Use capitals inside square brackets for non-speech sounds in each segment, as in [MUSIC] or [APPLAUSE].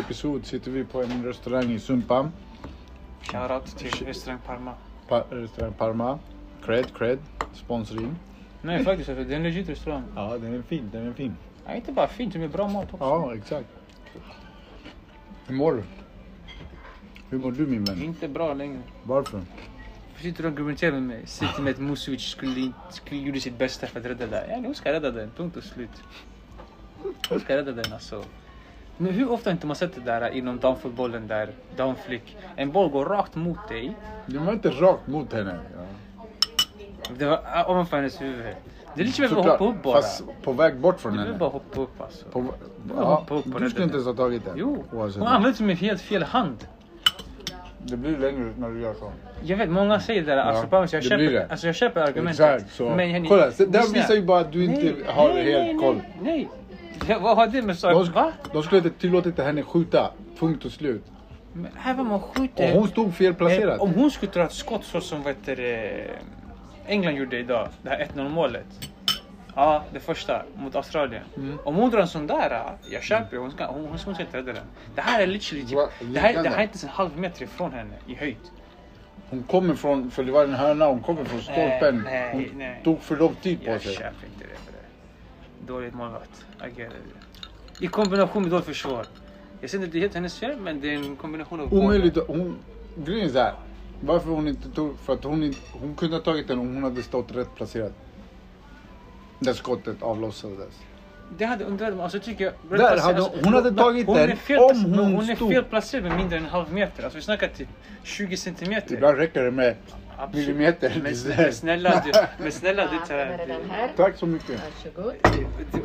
episod sitter vi på en restaurang i Sumpan. Shoutout till restaurang Parma. Pa restaurang Parma. Cred, cred. Sponsring. Nej faktiskt, det är en legit restaurang. Ja, den är fin. Den är fin. Ja, inte bara fint, det är bra mat också. Ja, exakt. Hur mår du? Hur mår du min vän? Inte bra längre. Varför? Sitter du och argumenterar med mig? Sitter med att Musovic skulle, skulle gjorde sitt bästa för att rädda det. Ja, hon ska rädda den. Punkt och slut. Hon ska rädda den alltså. Men hur ofta har inte man sett det där inom damfotbollen där, damflick. En boll går rakt mot dig. Det var inte rakt mot henne. Ja. Det var ah, ovanför hennes huvud. Det är lite som att hoppa upp bara. Fast på väg bort från Du henne. bara hoppa upp alltså. På, bara ja, hoppa upp och du skulle inte den. ens ha tagit den. Jo, hon vad. använder sig med helt fel hand. Det blir längre när du gör så. Jag vet, många säger det där. Alltså, Ja, jag, det köper, det. alltså, jag köper argumentet. Exakt så. Men, Kolla, så där visar ju bara att du inte Nej, har nej, helt nej, koll. Nej. Vad har det med sak? De, Va? de skulle inte tillåtit henne skjuta. Punkt och slut. Men här var man Och skjuter. hon stod felplacerad. Eh, Om hon skulle dra ett skott så som vet du, England gjorde idag, det här 1-0 målet. Ja, det första mot Australien. Mm. Om hon drar en sån där, ja, jag köper. Hon ska, hon, hon ska inte rädda den. Det här är literally typ, det, här, det här är inte ens en halv meter ifrån henne i höjd. Hon kommer från, för det var en hörna, hon kommer från stolpen. Nej, Hon nej. tog för lång tid på Jag sig. köper inte det. Dåligt målvakt. I kombination med dåligt försvar. Jag säger inte att det är helt hennes fel, men det är en kombination av. Omöjligt. Hon, grejen är så här. Varför hon inte tog, för att hon, hon kunde ha tagit den om hon hade stått rätt placerad. Där skottet avlossades. Det hade undrat mig. Alltså tycker jag... Där hade- hon hade tagit hon den fel, om placerad- hon men hon är stod. fel placerad med mindre än en halv meter. Alltså vi snackar typ 20 centimeter. Ibland räcker det med Absolut. millimeter. Men snälla, men snälla du, [LAUGHS] men snälla du tar... Tack så mycket. Varsågod. det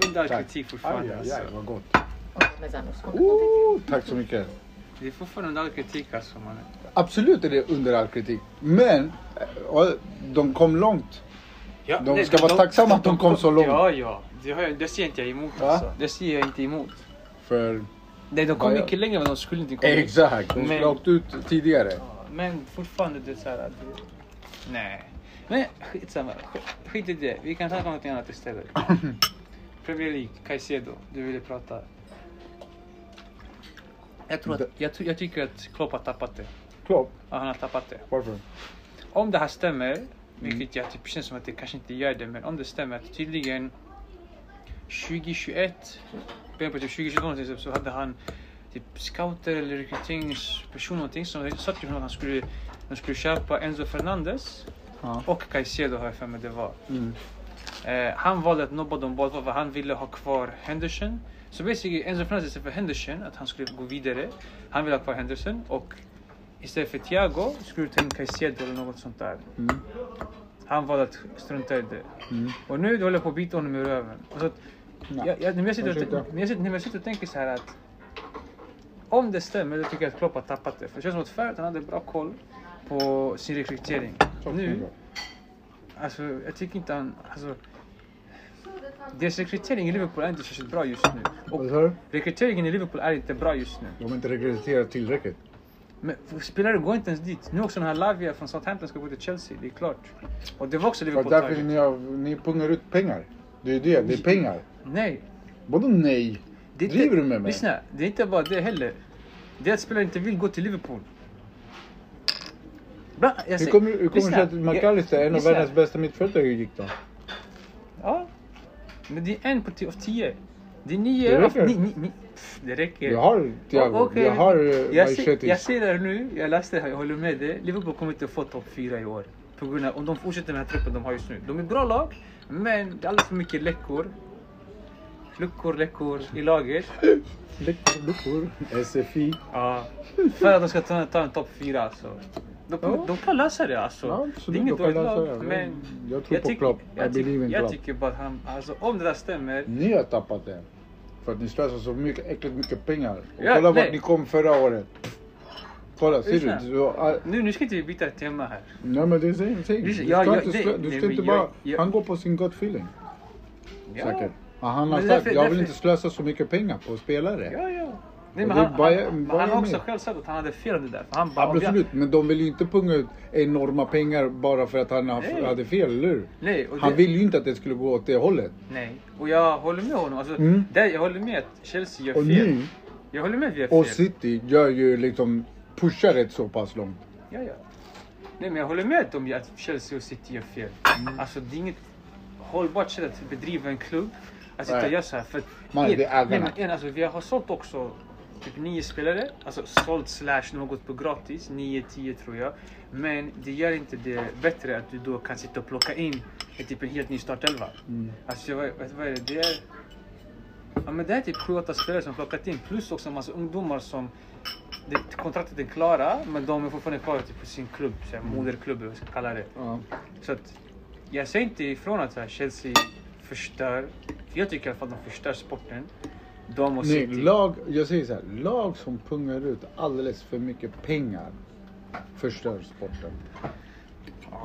är under all kritik fortfarande. aj, vad gott. Oh, tack så mycket. Det är fortfarande under all kritik alltså mannen. Absolut är det under all kritik. Men eh, de kom långt. Ja, De ska vara tacksamma att de kom så långt. Ja, ja. Det, har jag, det ser inte jag emot alltså. Det ser jag inte emot. För Nej, de kom jag- mycket längre än de skulle inte komma. exakt, de skulle Men- ha åkt ut tidigare. Ja, Men fortfarande det är så här att... det- Nej. Men skitsamma. Sk- Skit i det. Vi kan snacka om något annat istället. [LAUGHS] Premier League, Caicedo. Du ville prata. Jag, tror att, jag, jag tycker att Klopp har tappat det. Klopp, Ja, han har tappat det. varför? Om det här stämmer, vilket jag typ känns som att det kanske inte gör det, men om det stämmer att tydligen 2021, början på typ 2022 någonting, så- så hade han typ scouter eller rekryteringsperson någonting som sa till honom att han skulle, de skulle köpa Enzo Fernandes Ja. och Caicedo har jag för mig det var. Mm. Eh, han valde att nobba dem båda för han ville ha kvar Henderson. Så basically Enzo Fernandes istället för Henderson, att han skulle gå vidare. Han ville ha kvar Henderson och istället för Thiago skulle du ta in Caicedo eller något sånt där. Mm. Han valde att strunta i det. Mm. Och nu håller jag på att bita honom i röven. Så att, jag, jag, när, jag sitter och, kanske inte. när, jag sitter, när jag sitter och tänker så här att om det stämmer, då tycker jag att Klopp har tappat det. För det känns som att förut han hade bra koll på sin rekrytering. Nu, alltså jag tycker inte han, alltså deras rekrytering i Liverpool är inte särskilt bra just nu. Och rekryteringen i Liverpool är inte bra just nu. De har inte rekryterat tillräckligt. Men spelare går inte ens dit. Nu också den här Lavia från Southampton ska gå till Chelsea, det är klart. Och det var också Liverpool därför taget. ni, har, ni pungar ut pengar. Det är ju det, det är pengar. Nej, Vadå nej? Det är inte- Driver du med mig? Lyssna, det är inte bara det heller. Det är att spelare inte vill gå till Liverpool. Bra, jag Hur kommer hur kommer det sig att McAllister, en av lyssna. världens bästa mittfältare, gick då? Ja. Men det är en på tio av tio. Det är nio Det av... räcker. Ni, ni, ni, pff, det räcker. Jag har Thiago, O- okej. jag har uh, jag, ser, jag ser det nu, jag läste det här, jag håller med dig. Liverpool kommer inte få topp fyra i år. På grund av, om de fortsätter med den här truppen de har just nu. De är bra lag, men det är alldeles för mycket läckor. Luckor, läckor i laget. Luckor, luckor. SFI. Ja. För att de ska ta, ta en topp fyra alltså. De, Ja. de kan lösa det alltså. Ja, det är inget dåligt lag. Men Jag tror på tycker- Klopp. Jag, tycker, jag Klopp. tycker bara att han, alltså om det där stämmer. Ni har tappat det. För att ni slösar så mycket, äckligt mycket pengar. Och Ja, kolla nej. vart ni kom förra året. Kolla, ser Lyssna. du? du har- Nu, nu ska inte vi byta tema här. Nej men det är same thing. Du ska ja, inte, det- slö, du ska inte jag- bara... jag- Han går på sin gut feeling. Ja. Säkert. Han har sagt, jag vill inte slösa så mycket pengar på spelare. Ja, ja. Nej, men det han, han, bara han har också själv sagt att han hade fel om det där. Han bara, Absolut, men de vill ju inte punga ut enorma pengar bara för att han ha- Nej. hade fel, eller hur? Nej, och Han det- vill ju inte att det skulle gå åt det hållet. Nej, och jag håller med honom. Alltså, Mm. där, jag håller med att Chelsea gör Och fel. nu, Jag håller med att vi gör fel. och City gör ju liksom, pushar det så pass långt. Ja, ja. Nej, men jag håller med om att Chelsea och City gör fel. Mm. Alltså, det är inget hållbart sätt att bedriva en klubb. Att sitta och göra så här. För Man, en- det är nej, men en, alltså, vi har sålt också typ nio spelare. Alltså sålt slash gått på gratis. Nio, tio tror jag. Men det gör inte det bättre att du då kan sitta och plocka in en, typ en helt ny startelva. Mm. Alltså du vad är det? Det är... Ja men det är typ 7-8 spelare som plockat in plus också en massa ungdomar som det, kontraktet är klara men de är fortfarande kvar typ på sin klubb, så här, moderklubb eller vad jag ska kalla det. Ja. Så att jag säger inte ifrån att här, Chelsea förstör, för jag tycker i alla fall att de förstör sporten. De och Nej, City. lag, jag säger så här, lag som pungar ut alldeles för mycket pengar förstör sporten.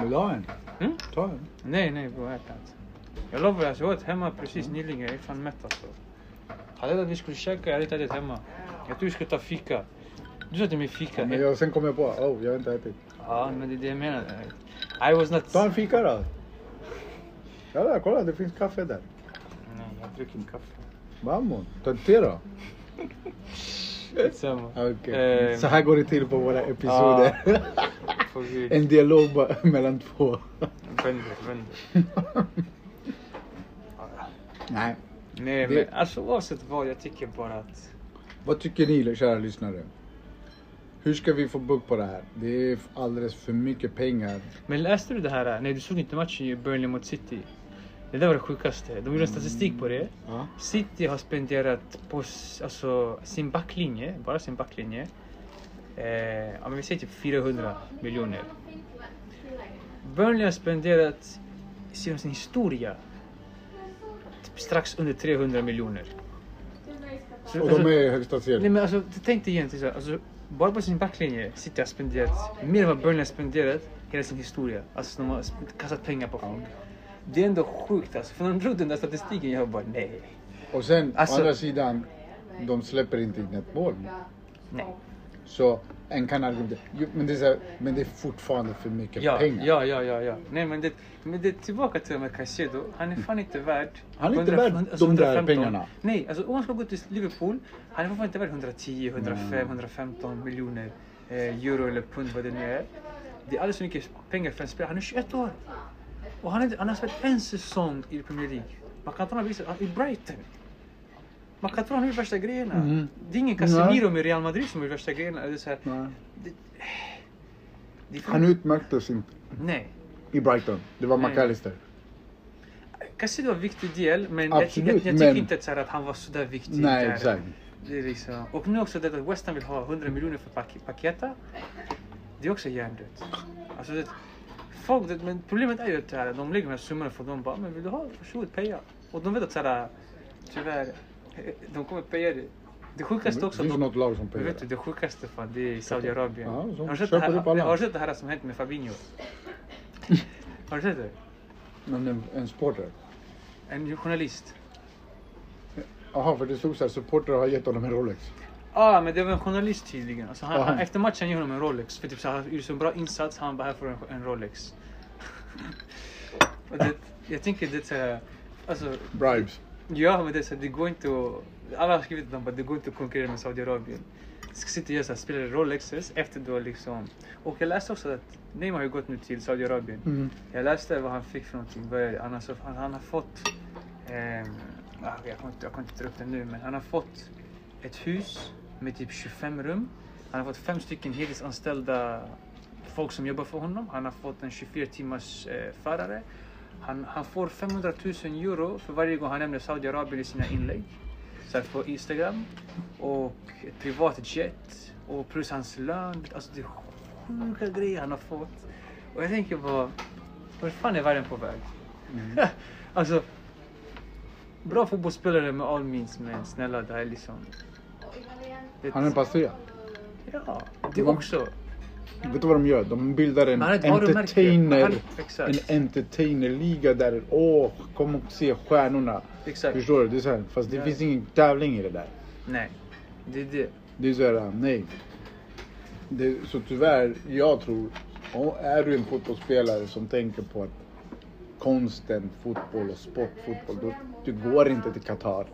Vill du ha en? Mm? Ta en. Nej, nej bro, jag kan inte. Jag lovar, alltså, jag åt hemma precis nyligen. Jag är fan mätt alltså. Hade jag att vi skulle käka, jag hade inte ätit hemma. Jag tror vi skulle ta fika. Du sa till mig fika. Men jag, sen kom jag på, oh, jag har inte ätit. Ja, men det är det jag menar. I was not... Ta en fika då. Ja, kolla, det finns kaffe där. Nej, jag dricker inte kaffe. Vamos. Samma. Okej. Eh, Så här går det till på våra episoder. Vi... en dialog bara mellan två. Vänder, vänder. Nej. Nej, Det- men alltså oavsett vad, jag tycker bara att... Vad tycker ni kära lyssnare? Hur ska vi få bukt på det här? Det är alldeles för mycket pengar. Men läste du det här? Nej, du såg inte matchen i Burnley mot City. Det där var det sjukaste. De gjorde en statistik på det. Ja. City har spenderat på alltså, sin backlinje, bara sin backlinje, eh, ja, men vi säger typ 400 miljoner. Burnley har spenderat genom sin historia typ strax under 300 miljoner. Så, Och alltså- de är högsta Nej serien. men alltså, tänk dig igen. här, Alltså, bara på sin backlinje City har spenderat mer än vad Burnley har spenderat hela sin historia. Alltså de har kastat pengar på folk. Det är ändå sjukt alltså. För när de drog den där statistiken, jag bara nej. Och sen Alltså- å andra sidan, de släpper inte in ett mål. Nej. Så en kan argumentera, men det är, här, men det är fortfarande för mycket Ja, pengar. ja, ja, ja, ja. Nej men det, men det är tillbaka till med Caicedo. Han är fan inte värd... Han är inte 100 värd alltså de där 115. pengarna. Nej, alltså om han ska gå till Liverpool, han är fortfarande inte värd 110, 105, 115 miljoner eh, euro eller pund vad det nu är. Det är alldeles för mycket pengar för en spelare. Han är 21 år. Och han, han har spelat en säsong i Premier League. Man kan ha visat i Brighton. Man kan tro han gjort värsta grejerna. Mhm. Det är ingen Casemiro med Real Madrid som gjort värsta grejerna. Det är så här, det, det är Han utmärktes inte Nej. i Brighton. Det var Nej. McAllister. Cassidy var en viktig del, men jag tycker, Absolut, jag tycker men- inte att, så här, att han var så där viktig. Nej, där. exakt. Det är liksom, och nu också det att West Ham vill ha 100 miljoner för pak Paketa. Det är också hjärndött. Alltså, det, folk, det, men problemet är ju att det här, de lägger de här summorna för de bara, men vill du ha? Varsågod, peja. Och de vet att så här, tyvärr, eh, de kommer peja det. Det sjukaste Det också, finns de, något lag som men pejar. vet du, det sjukaste fan, det är Saudiarabien. Ja, har, du det här, har du sett det här som hänt med Fabinho? [LAUGHS] har du sett det? Men en, en supporter. En journalist. Jaha, för det stod så här, supporter har gett honom en Rolex. Ja, ah, men det var en journalist tydligen. Alltså han, han, efter matchen ger honom en Rolex. För typ så här, han gjorde så en bra insats, han bara här får en, en Rolex. Och det, jag tänker det är så här, alltså, Bribes. ja men det är så här, det går inte att, alla har skrivit att det går inte att konkurrera med Saudiarabien. Ska sitta och göra spela Rolexes efter då liksom. Och jag läste också att Neymar har ju gått nu till Saudiarabien. Mm. Jag läste vad han fick för någonting. Vad är det? Han, har, så, han, han har fått... ah, jag, kan inte, jag kan inte dra upp det nu, men han har fått ett hus med typ 25 rum. Han har fått fem stycken heltidsanställda folk som jobbar för honom. Han har fått en 24 timmars eh, förare. Han, han får 500 000 euro för varje gång han nämner Saudiarabien i sina inlägg. Så här på Instagram. Och ett privat jet. Och plus hans lön. Alltså det är sjuka grejer han har fått. Och jag tänker bara, vart fan är världen på väg? Mm. [LAUGHS] alltså, bra fotbollsspelare med all means, men snälla det här är liksom... Det, Han är en pastia. Ja, det också. Vet du vad de gör? De bildar en entertainer, en entertainerliga där, åh, kom och se stjärnorna. Exakt. Förstår du? Det är så här, fast det Ja. finns ingen tävling i det där. Nej, det är det. Det är så här, nej. Det, så tyvärr, jag tror, är du en fotbollsspelare som tänker på att konsten, fotboll och sportfotboll, då, du går inte till Qatar.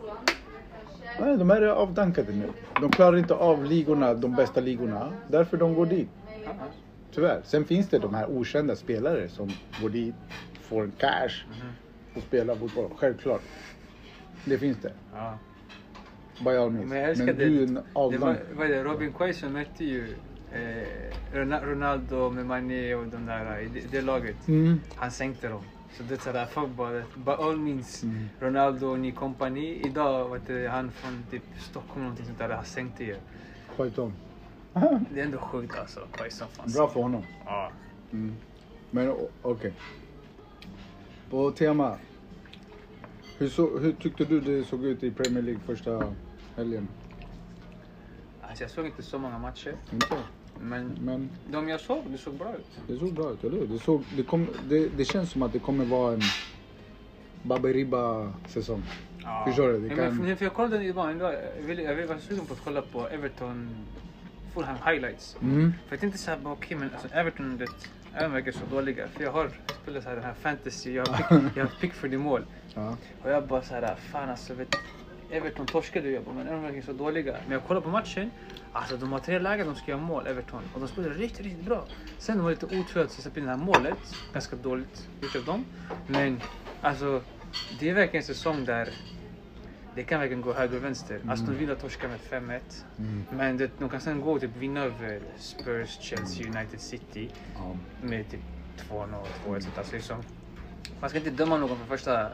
Nej, de är avdankade nu. De klarar inte av ligorna, de bästa ligorna. Därför de går dit. Ja, Tyvärr. Sen finns det de här okända spelare som går dit, får en cash och spelar fotboll. Självklart. Det finns det. ja. By all means. Men jag Men det. du är en Det var, avdank. vad är det, Robin Quaison mötte ju eh, Rona- Ronaldo med Mané och de där i det, det laget. Mm. Han sänkte dem. Så det är sådär, folk bara, by all means, Mm. Ronaldo och ni kompani. Idag, vet du, han från typ Stockholm någonting sånt där, han sänkte ju. Sköt om. Det är ändå sjukt alltså, Quaison fanns. Bra för honom. Ja. Mm. Men okej. På tema. Hur, så, hur tyckte du det såg ut i Premier League första helgen? Alltså jag såg inte så många matcher, Inte? men Men de jag såg, det såg bra ut. det såg bra ut, eller hur? Det, såg, det, kom, det, det känns som att det kommer vara en Baberiba-säsong. Ja. Förstår du? Det Ja, kan- men, för jag kollade idag, jag, ville, jag var sugen på att kolla på Everton Fulham highlights. Mm. För jag tänkte såhär, okej men alltså Everton, det, även verkar så dåliga. För jag har spelat så här, den här fantasy, jag har, pick, [LAUGHS] jag har Pickford i mål. Ja. Och jag bara såhär, fan alltså vet, Everton torskade jag bara, men de verkar så dåliga. Men jag kollar på matchen, alltså de har tre lägen de ska göra mål, Everton. Och de spelar riktigt, riktigt bra. Sen de var lite otur att släppa in det här målet. Ganska dåligt gjort av dem. Men alltså, det är verkligen en säsong där det kan verkligen gå höger och vänster. Aston Villa torskar med 5-1. Mm. Men det, de kan sen gå och typ vinna över Spurs, Chelsea, United City Ja. med typ 2-0, 2-1. Så alltså liksom, man ska inte döma någon för första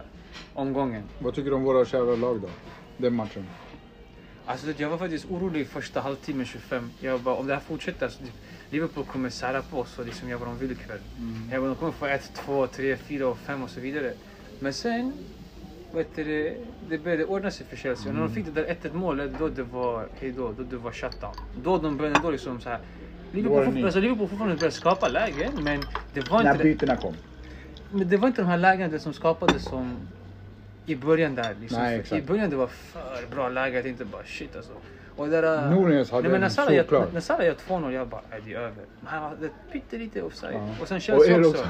omgången. Vad tycker du om våra kära lag då? Den matchen? Alltså jag var faktiskt orolig första halvtimmen 25. Jag bara, om det här fortsätter så typ, Liverpool kommer sära på oss och liksom göra vad de vill ikväll. Jag bara, de kommer få 1, 2, 3, 4 och 5 och så vidare. Men sen, vet du, det, började ordna sig för Chelsea. Och när de fick det där 1-1 målet, då det var, hej då, det var shutdown. Då de började då liksom så här. Liverpool, alltså Liverpool fortfarande började skapa lägen, men det var inte När bytena kom? men det var inte de här lägena som skapades som i början där. Liksom. Nej, I början det var för bra läge. Jag tänkte bara shit alltså. Och där, Nunez hade nej, men när en Salah gör- solklar. När Salah gör 2-0, jag bara, är det är över. Men han var pyttelite offside. Ja. Och sen Och Chelsea det också.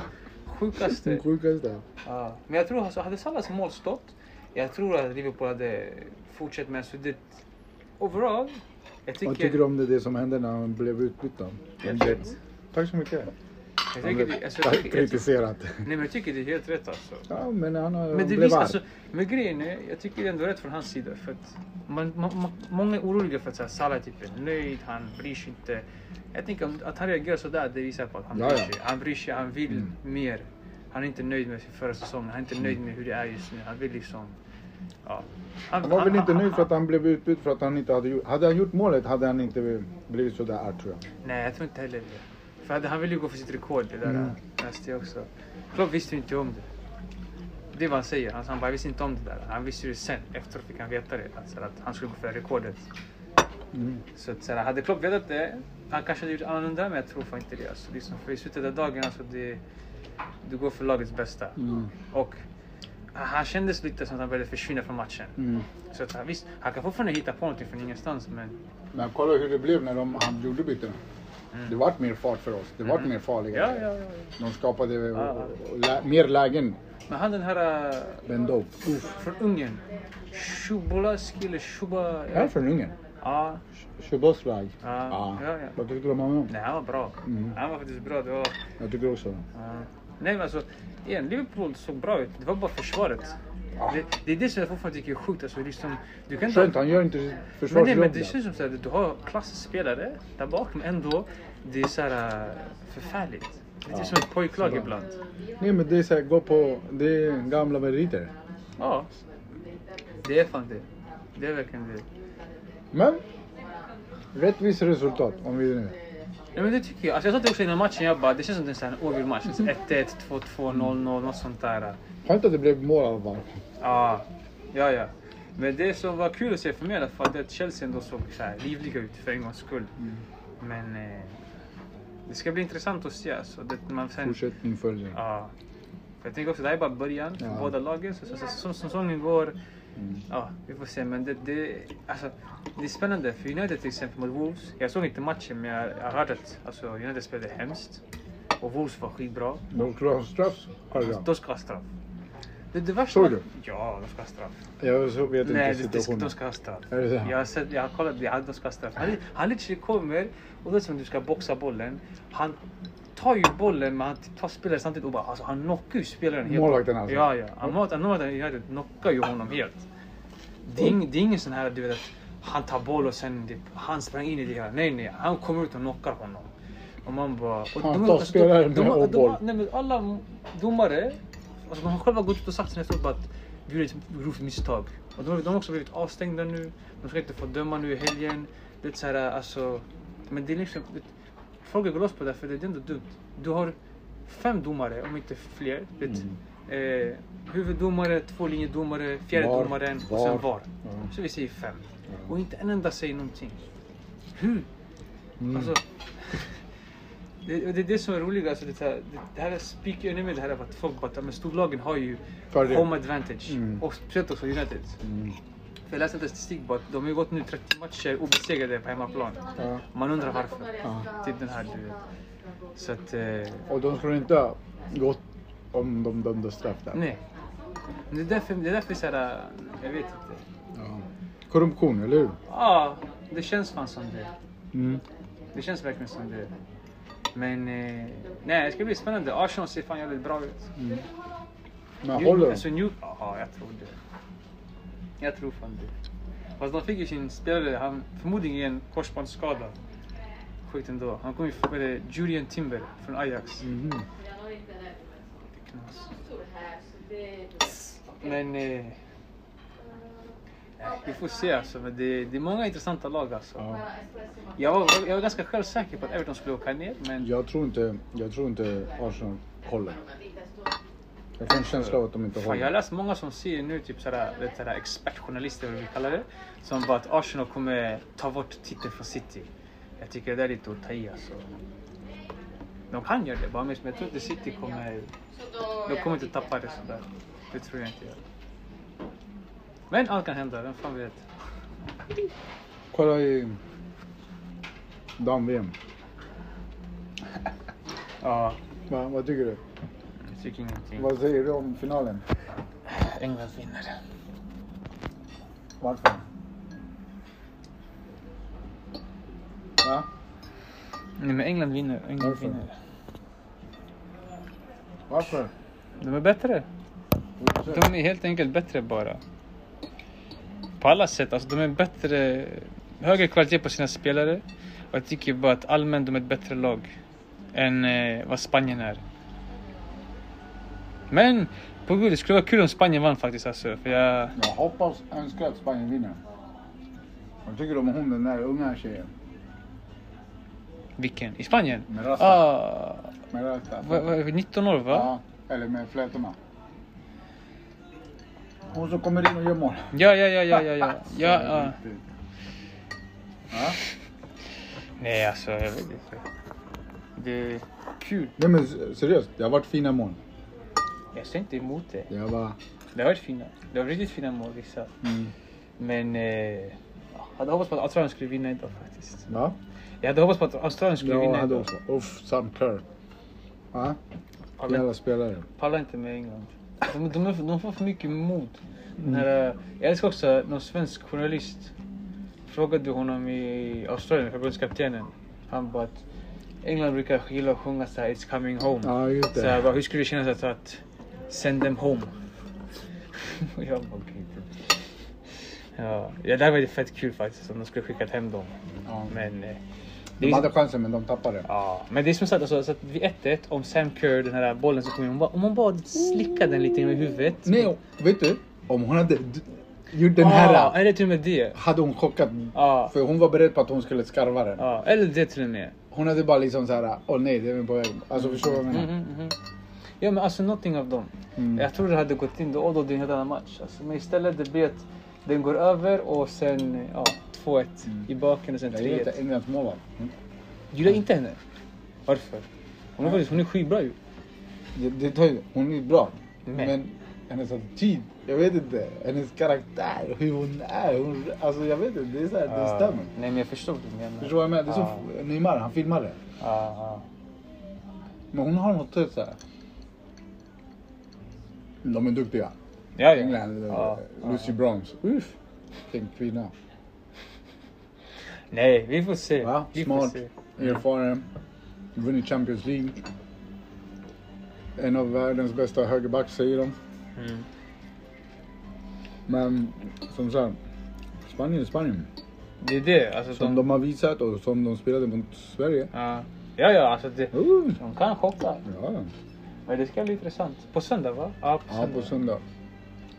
Sjukaste. Den sjukaste. Ja. Men jag tror, alltså, hade Salahs mål stått, jag tror att Liverpool hade fortsatt med så det overall, jag tycker... Vad tycker du om det, det som hände när han blev utbytt. Tack så mycket. Jag tycker, det, alltså, jag kritiserat. nej men jag tycker det är helt rätt alltså. Ja, men han, har- Men det blev arg. alltså, men grejen är, jag tycker det är ändå rätt från hans sida. För att man, man, man, många är oroliga för att så här, Salah typ är nöjd, han bryr sig inte. Jag tänker att han reagerar sådär, det visar på att han Ja, bryr sig. Han bryr sig, han vill Mm. mer. Han är inte nöjd med sin förra säsong, han är inte nöjd med hur det är just nu. Han vill liksom... Ja. Han var väl inte nöjd för att han blev utbytt för att han inte hade gjort... Hade han gjort målet hade han inte blivit sådär arg tror jag. Nej, jag tror inte heller det. För han- han vill ju gå för sitt rekord, det där Mm. läste jag också. Klopp visste ju inte om det. Det är vad han säger. Han, han bara, jag visste inte om det där. Han visste det sen. Efteråt fick han veta det. Alltså, att han skulle gå för rekordet. Mm. Så att, så här, hade Klopp vetat det, han kanske hade gjort annorlunda, men jag tror fan inte det. Alltså, liksom, för i slutet av dagen, alltså, det, du går för lagets bästa. Mm. Och han kändes lite som att han började försvinna från matchen. Mm. Så att, han- visst, han kan fortfarande hitta på någonting från ingenstans, men Men kolla hur det blev när de, han gjorde bytena. Det vart mer fart för oss. Det vart Mm. mer farliga. ja, ja, ja. De skapade och, Ja. och, och lä, mer lägen. Men han den här... Dope. Från Ungern. Shubolaski eller Shuba... Är han från Ungern? Ja. Shuboslag. Ja, ja, ja. Vad tyckte du om honom? Nej, han var bra. Mm. Han var faktiskt bra. Det var... Jag tycker också det. Nej men alltså, igen, Liverpool såg bra ut. Det var bara försvaret. Ja. Det, det är det som jag fortfarande tycker är sjukt. Alltså, liksom, du kan inte... Skönt, han gör inte sitt men, nej, försvarsjobb men det känns som så här, du har klasspelare där bak, men ändå, det är så här förfärligt. Det är Ja. som ett pojklag ibland. Nej men det är såhär, gå på, det är gamla meriter. Ja. Det är fan det. Det är verkligen det. Men, rättvis resultat om vi nu. Ja men det tycker jag. Alltså jag satt också innan matchen jag bara, det känns som en sån här oavgjord match. Mm. 1-1, 2-2, 0-0, något sånt där. Skönt att det blev mål i alla fall. Ja, ja, ja. Men det som var kul att se för mig i alla fall, det är att Chelsea ändå såg så här livliga ut för en gångs skull. Mm. Men eh, det ska bli intressant att se. Alltså, det, man sen, Fortsättning följer. ja. För jag tänker också, det här är bara början för Ja. båda lagen. Så, så, så, så, säsongen går, Mm. ja, vi får se. Men det, det, alltså, det är spännande. För United till exempel mot Wolves. Jag såg inte matchen, men jag, jag har hört att alltså, United spelade hemskt. Och Wolves var skitbra. De tror ha jag. De ska ha straff. Det, det värsta Såg du? Ja, de ska ha straff. Jag så vet inte Nej, situationen. de ska ha straff. Är det så? Jag har, sett, jag har kollat, ja, de ska ha straff. Han, han literally kommer och det är som du ska boxa bollen. Han tar ju bollen men han tar spelaren samtidigt och bara, alltså, han knockar ju spelaren helt. Målvakten alltså? Ja, ja. Han, målvakten- United knockar ju honom helt. Det är, det är ingen sån här du vet att han tar boll och sen typ, han sprang in i det här. Nej, nej. Han kommer ut och knockar honom. Och man bara... Och Han tar spelaren med och boll. nej, men alla domare, alltså de har själva gått ut och sagt sen efteråt att vi gjorde ett grovt misstag. Och de, de har också blivit avstängda nu. De ska inte få döma nu i helgen. Det är så här, alltså... Men det är liksom... Folk går loss på det för det är ändå dumt. Du har fem domare, om inte fler. Det, Mm. eh, huvuddomare, två linjedomare, fjärde VAR, domaren och VAR. sen VAR. Ja. Så vi säger fem. Ja. Och inte en enda säger någonting. Hur? Mm. Alltså, [LAUGHS] det, det är det som är roligt. Alltså, det, här, det, här speakar ännu mer det här att folk bara, men storlagen har ju home advantage. Mm. Och speciellt också United. Mm. Jag läste en statistik på att de har gått nu 30 matcher obesegrade på hemmaplan. Ja. Man undrar varför. Ja. Typ den här du vet. Så att, eh, Och de skulle inte ha gått om de dömde straff där. nej. Det är därför, det är därför så här, jag vet inte. Ja. Korruption, eller hur? Ja, det känns fan som det. Mm. Det känns verkligen som det. Men eh, nej, det ska bli spännande. Arsenal ser fan jävligt bra ut. Mm. Men New- håller de? Alltså, New, ja, jag tror det. Jag tror fan det. Fast de fick ju sin spelare, han förmodligen korsbandsskada. Sjukt ändå. Han kom ju med Julian Timber från Ajax. Mhm. Knas. Men... Eh, vi får se alltså. Men det, det är många intressanta lag alltså. Ja. Jag, var, jag var ganska självsäker på att Everton skulle åka ner. Men Jag tror inte, jag tror inte Arsenal håller. Jag får en känsla av att de inte Fan, jag har håller. läst många som säger nu, typ sådär, vet, sådär expertjournalister vad vi kallar det, som bara att Arsenal kommer ta bort titeln från City. Jag tycker det där är lite att ta i alltså. De kan göra det, bara men jag tror inte City kommer... De kommer inte tappa det sådär. Det tror jag inte. Men allt kan hända, vem fan vet. Kolla i dam-VM. [LAUGHS] Ja, Va, vad tycker du? Tycker ingenting. Vad säger du om finalen? England vinner. Varför? Va? Nej men England vinner, England Varför? vinner. Varför? De är bättre. De är helt enkelt bättre bara. På alla sätt. Alltså, de är bättre, högre kvalitet på sina spelare. Och jag tycker bara att allmänt de är ett bättre lag än eh, vad Spanien är. Men på gud, det skulle vara kul om Spanien vann faktiskt. Alltså, för jag, Jag hoppas, önskar att Spanien vinner. Vad tycker du om hon den där unga tjejen? vilken? I Spanien? Med rasta? Ah, Med rasta? va, va, 19 år va? Ja, eller med flätorna. Hon som kommer in och gör mål. Ja, ja, ja, ja, ja. ja. [LAUGHS] ja. Ja? Nej, alltså jag vet inte. Det är kul. Nej men seriöst, det har varit fina mål. Jag ser inte emot det. Det har varit... Det har varit fina. Det har varit riktigt fina mål vissa. Mm. Men eh, jag hade hoppats på att Australien skulle vinna idag faktiskt. Va? Jag hade hoppats på att Australien skulle Jag vinna hade idag. Uff, Sam Kerr. Va? Jävla spelare. pallar inte med England. De, de, är, de får för mycket mod. Mm. Här, eh, jag älskar också någon svensk journalist. Frågade honom i Australien, förbundskaptenen. Han bara att England brukar gilla att sjunga såhär It's coming home. Ja, just Så jag det. bara, hur skulle det kännas att send them home? Och [LAUGHS] jag bara, okej. typ. Ja, ja, det här var ju fett kul faktiskt om de skulle skickat hem dem. Ja. Men, eh, De hade chansen men de tappade. ja, men det är som sagt, alltså, så att vid 1-1, om Sam Kerr, den här bollen som kom in, om, om man bara slickade den lite med huvudet. Nej, vet du? Om hon hade gjort den här. Ja, är det till och med det? Hade hon chockat. Ja, För hon var beredd på att hon skulle skarva den. ja, eller det till och med. Hon hade bara liksom såhär, åh nej, det är på väg. Alltså förstår du vad jag menar? mhm. Ja men alltså någonting av dem. Mm. Jag tror det hade gått in då och då det är en helt annan match. Alltså, men istället det blir att den går över och sen ja, 2-1 Mm. i baken och sen Jag gillar inte 3-1. Englands målvakt. Mm. Gillar inte henne? Varför? Hon är, hon är skitbra ju. det, det tar ju, hon är bra. Men- Men. hennes attityd, jag vet inte. Hennes karaktär, hur hon är. Hon, alltså jag vet inte, det är så här, det Ja. stämmer. Nej men jag förstår vad du menar. Förstår du vad jag menar? Det är Ja. som Neymar, han filmade. Ja, ja. Men hon har något så här. De är duktiga. Ja, ja. England, Ja, eh, Lucy Bronze. Uff, vilken kvinna. Nej, vi får se. Va? Vi får Smart, se. erfaren, vunnit Champions League. En av världens bästa högerbacks säger de. Mm. Men som sagt, Spanien är Spanien. Det är det. Alltså, Som de har visat och som de spelade mot Sverige. Ja, ja, ja alltså det, Uh, de kan chocka. ja, Men det ska bli intressant. På söndag va? Ja, på ja, söndag. på söndag.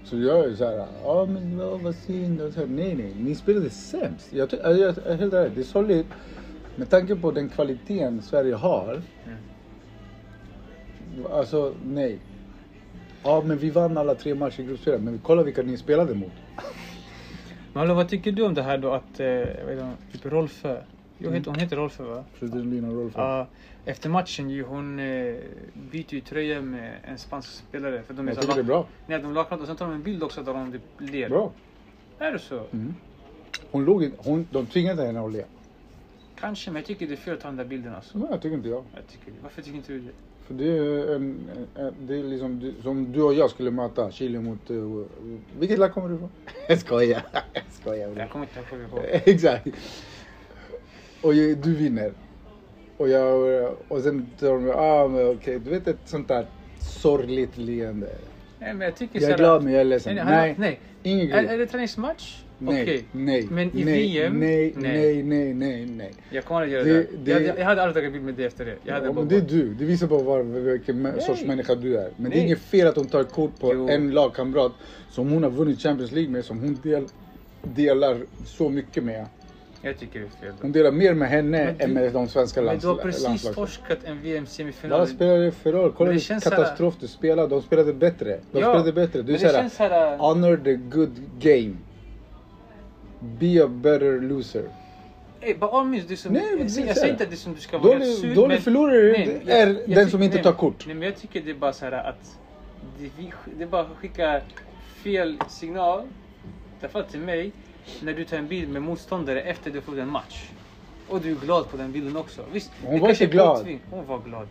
Så jag är så här, ja men vad, synd. Och så här, nej, nej, ni spelade sämst. Jag, jag, jag är helt ärlig, det är sorgligt. Med tanke på den kvaliteten Sverige har. Alltså, nej. Ja, men vi vann alla tre matcher i gruppspelet. Men kolla vilka ni spelade mot. [LAUGHS] Men hallå, vad tycker du om det här då att, eh, jag vet inte, typ Rolfö. Jo, heter, hon heter Rolfö va? Fridolina Rolfö. Ja, efter matchen ju, hon eh, byter ju tröja med en spansk spelare. För de är Jag tycker det är bra. Nej, de lagkamrater. Och sen tar de en bild också där de typ ler. Bra. Är det så? Mm. Hon låg inte, hon, de tvingade henne att le. Kanske, men jag tycker det är fel att ta den där bilden alltså. Nej, jag tycker inte jag. Jag tycker. Varför tycker inte du det? För det är, en, en, det är liksom som du och jag skulle möta Chile mot... Uh, vilket lag kommer du ifrån? Jag skojar. [LAUGHS] Jag skojar. Jag kommer inte ihåg. [LAUGHS] Exakt. Och jag, du vinner. Och, jag, och sen tar de, ah men okej, du vet ett sånt där sorgligt leende. Nej, men jag tycker Jag är glad men jag är ledsen. Nej, Nej, nej. ingen Är, är grej. det träningsmatch? Nej, Okej. nej, Men i nej, VM? Nej, Nej. nej, nej, nej, nej. Jag kommer att göra Det- det. Jag, jag, jag hade aldrig tagit bild med det efter det. Jag hade Ja, men det är du. Det visar bara var, vilken Nej. sorts människa du är. Men det är Nej. inget fel att hon tar kort på Jo. en lagkamrat som hon har vunnit Champions League med, som hon del, delar så mycket med. Jag tycker det är fel. Hon delar mer med henne Men du- än med de svenska Men lands, du har precis landslagen. torskat en VM-semifinal. Vad spelar det för roll? Kolla Men det vilken så här- katastrof du spelar. De spelade bättre. De Ja, spelade bättre. Du men är det såhär, känns såhär... honor the good game. Be a better loser. Ey, by all means, det som, Nej, men jag, säger- säger här. inte att det som du ska vara Dålig, sur, dålig men- förlorare Nej, jag- är jag den tyck- som inte nej, tar kort. Nej men jag tycker det är bara så här att det, vi, det bara att skicka fel signal, i alla fall till mig, när du tar en bild med motståndare efter du förlorat en match. Och du är glad på den bilden också. Visst, Hon var inte glad. påtving- Hon var glad.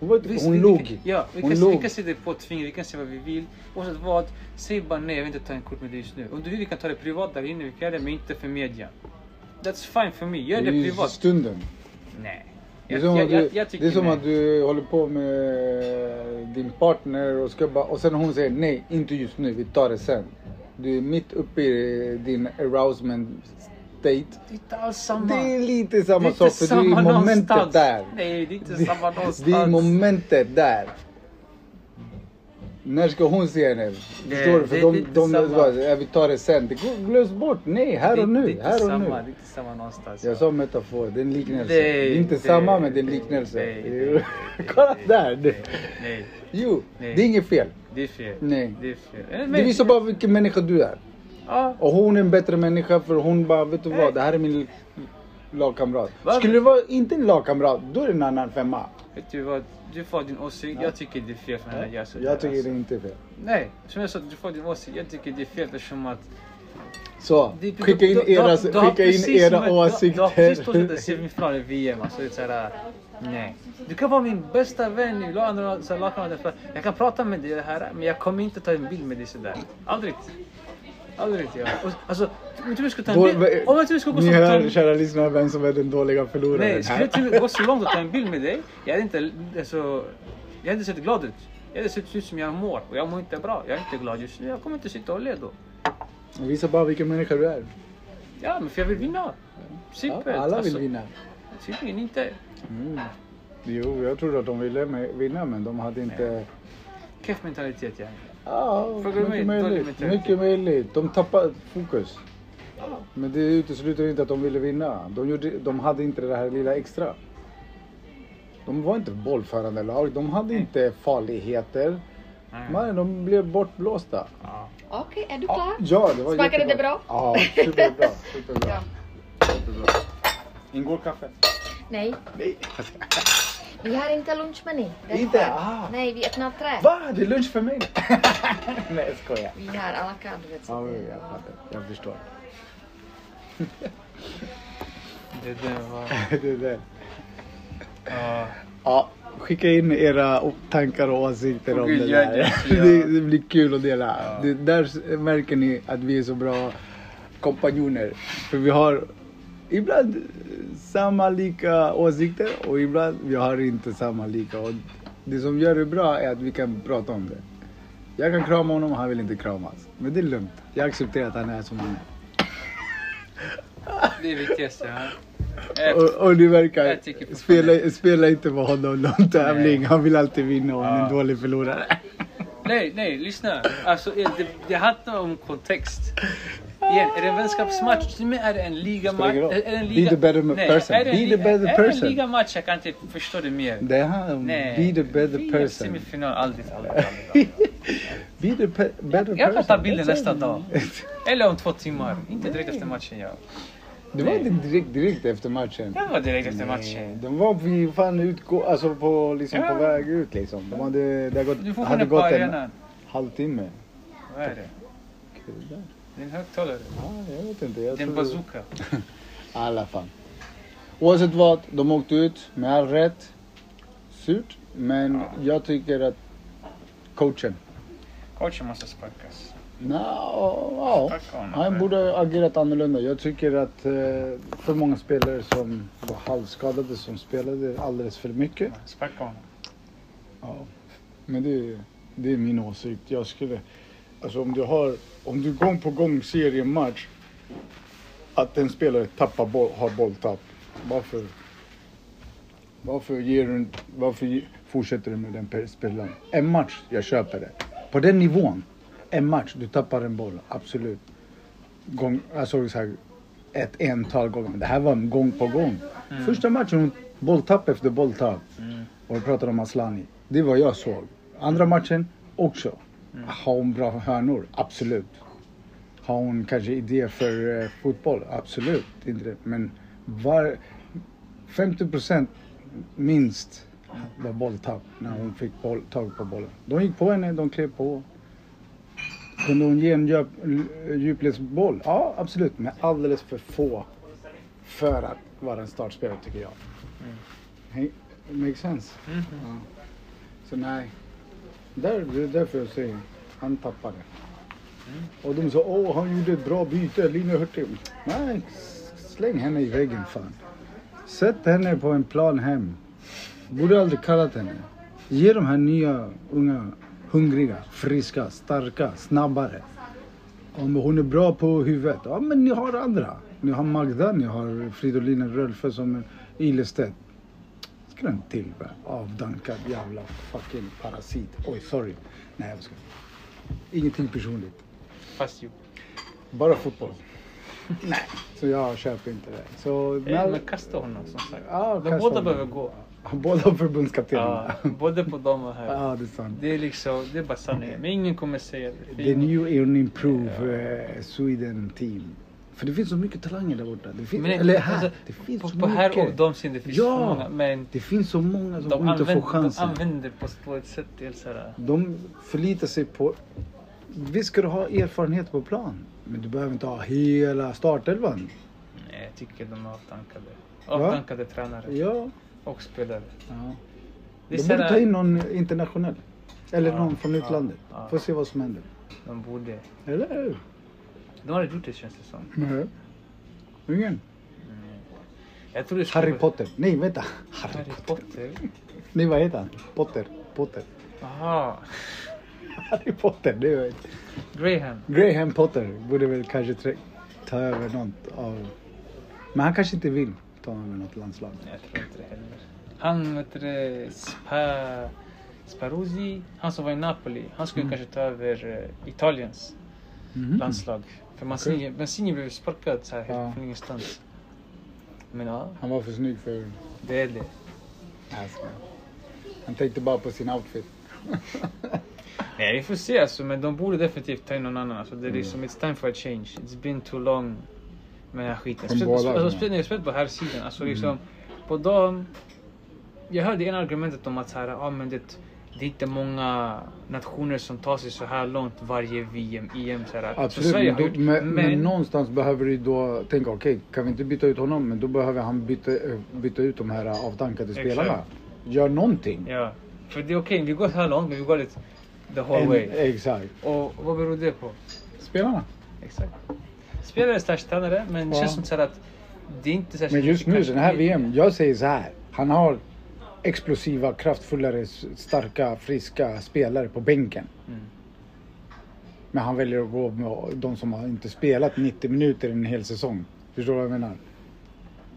Hon, var, Visst, hon vi, log. Vi, kan- ja, vi Hon kan, log. vi kan se det på tvinget, vi kan se vad vi vill. Oavsett vad, säg bara nej, jag vill inte ta en kort med dig just nu. Om du vill vi kan ta det privat där inne, vi kan göra det, men inte för media. That's fine för mig, gör Det det privat. stunden. Nej. Det är som, jag, att, jag, du, jag det är som att du håller på med din partner och, ska bara, och sen hon säger nej, inte just nu, vi tar det sen. Du är mitt uppe i din arousement state. Det är inte alls samma. Det är lite Det samma är sak för du är i momentet någonstans. där. Nej, det är inte Det- samma någonstans. Det är momentet där. När ska hon se henne? Förstår du? För det är de, lite de, de, ja, vi tar det sen. Det glöms bort. Nej, här och Det- nu. Det Här och samma, nu. det är inte samma någonstans. Jag sa metafor, det är en liknelse. Det är inte det- samma men det är en liknelse. Det [LAUGHS] Kolla där! Nej, nej, Jo, Nej. det är inget fel. det är fel. Nej. Det är fel. Eh, Det men- visar bara vilken människa du är. Ja, Och hon är en bättre människa för hon bara, vet du Nej. vad, det här är min lagkamrat. Va? Skulle det vara inte en lagkamrat, då är det en annan femma. vet du vad? Du får din åsikt. Jag tycker det är fel för henne att göra Jag tycker alltså. det inte är fel. Nej, som jag sa, du får din åsikt. Jag tycker det är fel eftersom att... Så, Det- skicka in du- du- era, du- du har skicka in precis era som ett- Du, du har precis tagit en åsikter. semifinal i VM. Alltså, det är såhär, nej. Du kan vara min bästa vän. Jag kan prata med dig det här, men jag kommer inte ta en bild med dig sådär. Aldrig. Aldrig. Ja. Alltså, om jag skulle ta en bild... Om jag skulle gå Ni så ta hör, kära lyssnare, vem som är den dåliga förloraren. Nej, skulle jag gå så långt att ta en bild med dig, jag hade inte, alltså, jag hade inte sett glad ut. Jag hade sett ut som jag mår och jag mår inte bra. Jag är inte glad just nu. Jag kommer inte sitta och le då. Visa bara vilken människa du är. Ja, men för jag vill vinna. Simpelt. Ja, alla vill Alltså, vinna. Tydligen inte. Mm. Jo, jag trodde att de ville med- vinna men de hade inte... Keff mentalitet ja. Ja, mycket mig, möjligt. Mycket möjligt. De tappade fokus. Men det utesluter inte att de ville vinna. De, gjorde, de hade inte det här lilla extra. De var inte bollförande lag. De hade inte farligheter. Nej. Men de blev bortblåsta. Ja. Okej, är du klar? Ja, det var Smakade jättebra. det bra? Ja, superbra. superbra. [LAUGHS] Ja. superbra. Ingår kaffe? Nej. Nej. Vi har inte lunchmeny. Det är Inte? Ah. Nej, vi öppnar tre. Va? Det är lunch för mig? [LAUGHS] Nej, jag skojar. Vi har à la carte, vet Ja, jag fattar. Jag förstår. Det där var... [LAUGHS] det är det. Ja. Ja, skicka in era tankar och åsikter Och om gud, det där. det, ja. [LAUGHS] Det, det blir kul att dela. Ja. Det, där märker ni att vi är så bra kompanjoner. För vi har ibland samma lika åsikter och ibland vi har inte samma lika. Och det som gör det bra är att vi kan prata om det. Jag kan krama honom och han vill inte kramas. Men det är lugnt. Jag accepterar att han är som han är. Det är viktigaste. Ja. Och, och du verkar spela, spela inte med honom någon tävling. Han vill alltid vinna och han är en dålig förlorare. Nej, nej, lyssna. Alltså, det, det handlar om kontext. Igen, är det en vänskapsmatch? Till mig är det en ligamatch. En Be liga... the better nej, person. Är det en, Be the better är det en person. ligamatch? Jag kan inte förstå det mer. Det är han. Nej. Be the better Vi person. Semifinal, aldrig, aldrig, aldrig. [LAUGHS] Be the better person. Jag kan ta bilden nästa dag. [LAUGHS] Eller om två timmar. Inte direkt efter matchen, ja. Det var inte direkt, direkt efter matchen. Det var direkt efter matchen. De var vid fan utgå, alltså på, liksom Ja. på väg ut liksom. De hade, det hade gått, hade gått en halvtimme. Vad är det? Kul där. Det är en högtalare. Ja, jag vet inte. Jag Det är en bazooka. [LAUGHS] I alla fall. Oavsett vad, de åkte ut med all rätt. Surt, men jag tycker att coachen, Coachen måste sparkas. no, ja, han borde ha agerat annorlunda. Jag tycker att eh, för många spelare som var halvskadade som spelade alldeles för mycket. Sparka honom. Ja, men det, det är min åsikt. Jag skulle, alltså om du har, om du gång på gång ser i en match att en spelare tappar boll, har bolltapp. Varför? Varför, ger du, varför fortsätter du med den pe- spelaren? En match, jag köper det. På den nivån, en match, du tappar en boll, absolut. Gång, såg så här ett ental gånger, det här var gång på gång. Första matchen, bolltapp efter bolltapp. Mm. Och vi pratade om Aslani. Det vad jag såg. Andra matchen också. Har hon bra hörnor? Absolut. Har hon kanske idéer för eh, fotboll? Absolut. Inte det. Men var 50 procent minst var bolltapp när hon fick boll, tag på bollen. De gick på henne, de klev på. Kunde hon ge en djup, djupledsboll? Ja, absolut. Men alldeles för få för att vara en startspelare tycker jag. Hey, it makes sense. Mhm. Ja. Så nej. Där, det är därför jag säger han tappade. Mm. Och de sa åh han gjorde ett bra byte, Lina Hurtig. Nej, släng henne i väggen fan. Sätt henne på en plan hem. Borde aldrig kallat henne. Ge de här nya unga hungriga, friska, starka, snabbare. Om hon är bra på huvudet, ja men ni har andra. Ni har Magda, ni har Fridolina Rölfe som är Ilestedt. Skräm till? Avdankad jävla fucking parasit. Oj, sorry. Nej, jag ska. Ingenting personligt. Fast ju. Bara fotboll. [LAUGHS] Nej, så jag köper inte det. Så, Eh, Men kasta honom som sagt. Ja, De båda honom. behöver gå. Båda förbundskaptenerna. Ja, både på dem och här. Ja, det är sant. Det är liksom, det är bara sanningen. Men ingen kommer säga det. The new and improve eh, Sweden team. För det finns så mycket talanger där borta. Det finns, Men eller här. alltså, det finns på, så på här mycket. och de sidan, det finns Ja. så många. Men Det finns så många som inte får använder, de chansen. använder på, på ett sätt till såhär. De förlitar sig på... Visst ska du ha erfarenhet på plan. Men du behöver inte ha hela startelvan. Nej, jag tycker de är avdankade. Va? Avdankade tränare Ja. och spelare. ja. De borde ta in någon internationell. Eller Ja, någon från utlandet. ja. Får se vad som händer. De borde. Eller hur? De har gjort det känns det som. Nej. Ingen. Jag tror det skulle Harry Potter. Nej, vänta. Harry, Harry Potter. Potter? Nej, vad heter han? Potter. Potter. Jaha. Harry Potter. Det är... Graham. Graham Potter borde väl kanske trä- ta över något av... Men han kanske inte vill ta över något landslag. Jag tror inte det heller. Han, vet du, Spa... Sparuzzi, han som var i Napoli, han skulle kanske ta över eh, Italiens Mhm. landslag. För Mancini, Mancini blev sparkad så här Ja. från ingenstans. Men ja, Han var för snygg för... det är det. Alltså. Han tänkte bara på sin outfit. [LAUGHS] Nej, vi får se alltså, men de borde definitivt ta in någon annan. Alltså, det är Mm. liksom, it's time for a change. It's been too long med den här skiten. Speciellt alltså, på här sidan. Alltså Mm. liksom, på dem... jag hörde en argumentet om att så här, ja, men det, det är inte många nationer som tar sig så här långt varje VM, EM. Så här. Så Absolut, Sverige men, då, gjort, men, men någonstans behöver du då tänka, okej, kan vi inte byta ut honom? Men då behöver han byta, eh, byta ut de här avdankade Exakt. spelarna. Gör någonting. Ja, för det är okej, vi går så här långt men vi går lite the whole En- way. exakt. Och vad beror det på? Spelarna. Exakt. Spelare slash tränare, men det Ja. känns som så att det är inte särskilt Men just nu, den här VM, jag säger så här. Han har explosiva, kraftfullare, starka, friska spelare på bänken. Mm. Men han väljer att gå med de som har inte spelat 90 minuter i en hel säsong. Förstår du vad jag menar?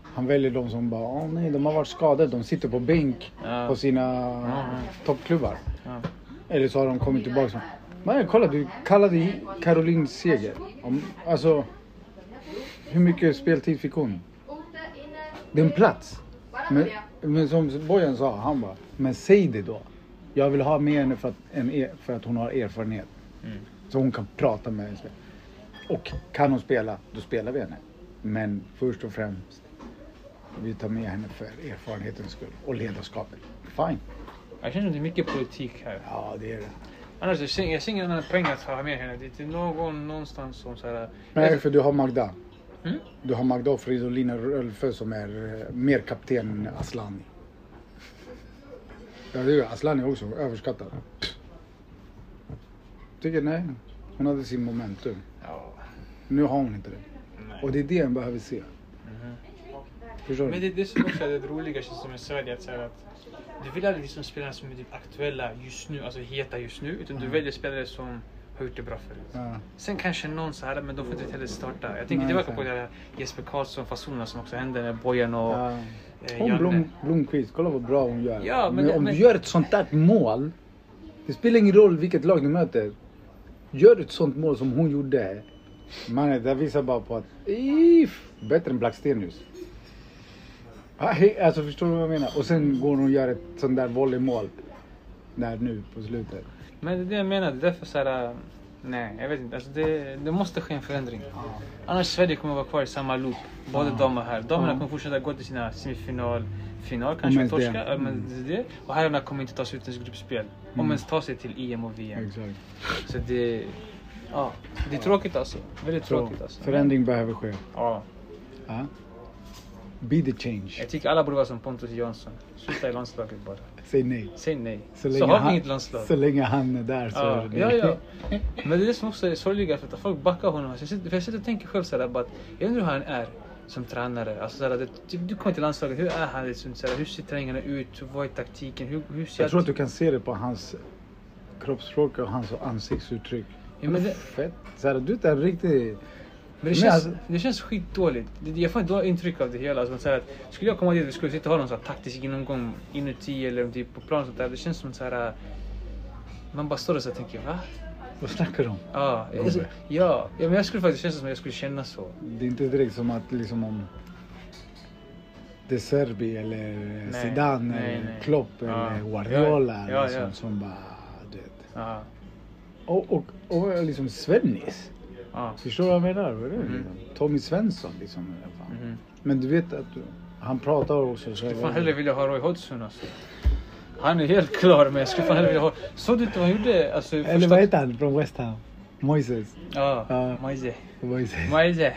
Han väljer de som bara, åh nej, de har varit skadade. De sitter på bänk Ja. på sina ja. toppklubbar. Ja. Eller så har de kommit tillbaka. Men kolla, du kallade Caroline Seger. Om, alltså, hur mycket speltid fick hon? Det är en plats. Men, men som Bojan sa, han bara, men säg det då. Jag vill ha med henne för att, en, för att hon har erfarenhet. Mm. Så hon kan prata med en spelare. Och kan hon spela, då spelar vi henne. Men först och främst, vi tar med henne för erfarenhetens skull och ledarskapet. Fine. Jag känner att det är mycket politik här. Ja, det är det. Annars jag ser, jag ser ingen annan poäng att ha med henne. Det är någon någonstans som så här... Nej, för du har Magda. Mm? Du har Magda och Fridolina Rölfe som är eh, mer kapten än Aslani. Ja, det är Aslani också överskattad. Tycker nej. Hon hade sin momentum. Ja. Nu har hon inte det. Nej. Och det är det en behöver se. Förstår Men det, det som också är det roliga känns som i Sverige att, så här att du vill aldrig liksom spelare som är typ aktuella just nu, alltså heta just nu. Utan du väljer spelare som har gjort det bra förut. Ja. Sen kanske någon så här, men de får inte heller starta. Jag tänker tillbaka på det här Jesper Karlsson-fasonerna som också hände med Bojan och Ja. eh, Janne. Blom, Blomqvist, kolla vad bra hon gör. Ja, men men, om men- du gör ett sånt där mål. Det spelar ingen roll vilket lag du möter. Gör du ett sånt mål som hon gjorde. Mannen, det visar bara på att... If, bättre än Blackstenius. Ah, Alltså förstår du vad jag menar? Och sen går hon och gör ett sånt där volleymål. Där nu på slutet. Men det är det jag menar, det är därför så här, äh, nej jag vet inte. Alltså det, det måste ske en förändring. Annars Sverige kommer vara kvar i samma loop. Både dam och herr. Damerna kommer fortsätta gå till sina semifinal, final kanske och torska. det. Men Mm. det är det. Och herrarna kommer inte ta sig ut ens gruppspel. Om Mm. ens ta sig till EM och VM. Exakt. Så det, ja, det är tråkigt alltså. Väldigt tråkigt alltså. förändring behöver ske. Ja. Ja. Be the change. Jag tycker alla borde vara som Pontus Jansson. Sluta i landslaget bara. Säg nej. Säg nej. Så, länge har vi inget landslag. Så länge han är där så Ja, är det ja, ja. Men det är det som också är sorgliga för att folk backar honom. Så jag, sitter, för jag sitter och tänker själv såhär bara att jag undrar hur han är som tränare. Alltså såhär, det, typ, du kommer till landslaget, hur är han? Liksom, såhär, hur ser träningarna ut? Vad är taktiken? Hur, hur ser Jag tror att du kan se det på hans kroppsspråk och hans ansiktsuttryck. Ja, men det- Fett. Så här, du är en riktig... Men det känns, alltså- det känns skitdåligt. Det- Jag får ett dåligt intryck av det hela. Alltså, så här, att skulle jag komma dit och skulle sitta och ha någon sån här taktisk genomgång inuti eller typ på plan sånt där. Det känns som så här... Man bara står och så här tänker va? Vad snackar du om? Ja, alltså, ja, ja, men jag skulle faktiskt känna som att jag skulle känna så. Det är inte direkt som att liksom om... De Serbi eller Nej, Zidane nej, eller nej. Klopp Ja. eller Guardiola. Ja, ja, ja. Som bara... Du vet. Ja, Och, och, och liksom Svennis. Ja. Förstår du vad jag menar? Vad är det? Mm. Tommy Svensson liksom. Mhm. Men du vet att han pratar också så... skulle fan hellre vilja ha Roy Hodgson alltså. Han är helt klar men jag skulle fan hellre vilja ha... Såg du inte vad han gjorde? Alltså, Eller första- vad heter han från West Ham? Moises. Ja. Moise. Moise.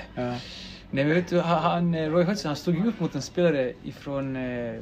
Nej men vet du, han, han, eh, Roy Hodgson han stod ju upp mot en spelare ifrån... Eh,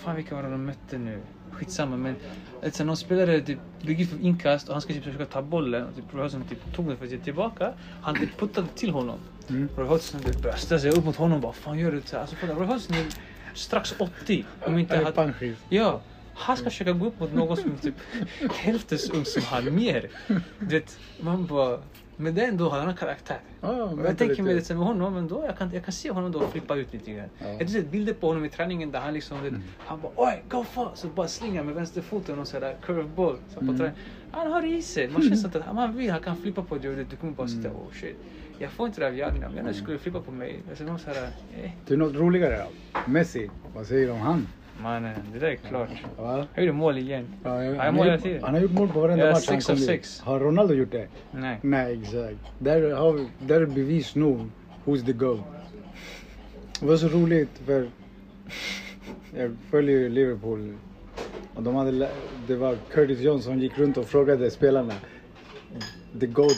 fan vilka var det de mötte nu? Skitsamma men... Alltså, någon spelare typ, gick för inkast och han ska typ försöka ta bollen och typ, Roy typ, tog den för att ge tillbaka. Han typ puttade till honom. Mm. Roy Hodgson typ, började ställa sig upp mot honom och bara fan gör du? Så Alltså, kolla, Roy Hodgson är strax 80. Om inte Panschis. Ja, han ska försöka gå upp mot någon som är typ [LAUGHS] hälften så ung som han, mer. Du vet, man bara... Men det är ändå en annan karaktär. Ja, jag tänker lite. mig det med honom ändå, jag kan, jag kan se honom då flippa ut lite grann. Ja. Jag har bilder på honom i träningen där han liksom, vet, han bara oj, go for! Så bara slingar med vänsterfoten och sådär curveball. Så på Mm. träning. Han har i sig, man känner att man vill, han kan flippa på det och du kommer bara sitta Mm. oh shit. Jag får inte det av Janne, om Janne skulle flippa på mig. Alltså, någon såhär, eh, Det är något roligare då. Messi, vad säger du om han? Mannen, det där är klart. Va? Jag gjorde mål igen. Ja, jag, han, gjort, tiden. han har gjort mål på varenda Ja, match sex han kom dit. Har Ronaldo gjort det? Nej. Nej, exakt. Där, har vi, där är bevis nog who's the GOAT. Det var så roligt för Jag följer ju Liverpool. Och de hade, det var Curtis Johnson som gick runt och frågade spelarna. The GOAT,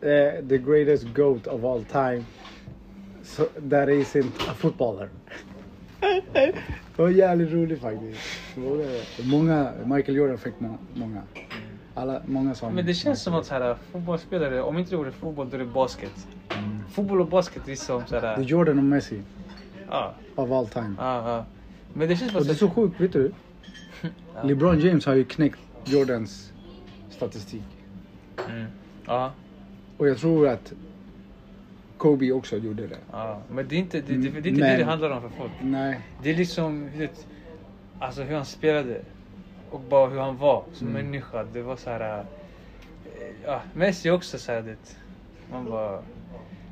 eh, the greatest GOAT of all time. So, that isn't a footballer. Det var jävligt roligt faktiskt. Många, Michael Jordan fick må, många. Alla, många som... Men det känns som att så här, fotbollsspelare, om inte det vore fotboll då är det basket. Fotboll och basket är som så Det är här, Jordan och Messi ja, of all time. ja, ja. Men det känns som Och det är så sjukt, vet du? [LAUGHS] LeBron James har ju knäckt Jordans statistik. Mm. Ja, Och jag tror att Kobe också gjorde det. ja. Men det är inte det, det, det, är inte Men- det handlar om för folk. Nej. Det är liksom, vet, alltså hur han spelade. Och bara hur han var som Mm. människa. Det var så här. eh, Ja, Messi också så här, det. Man bara...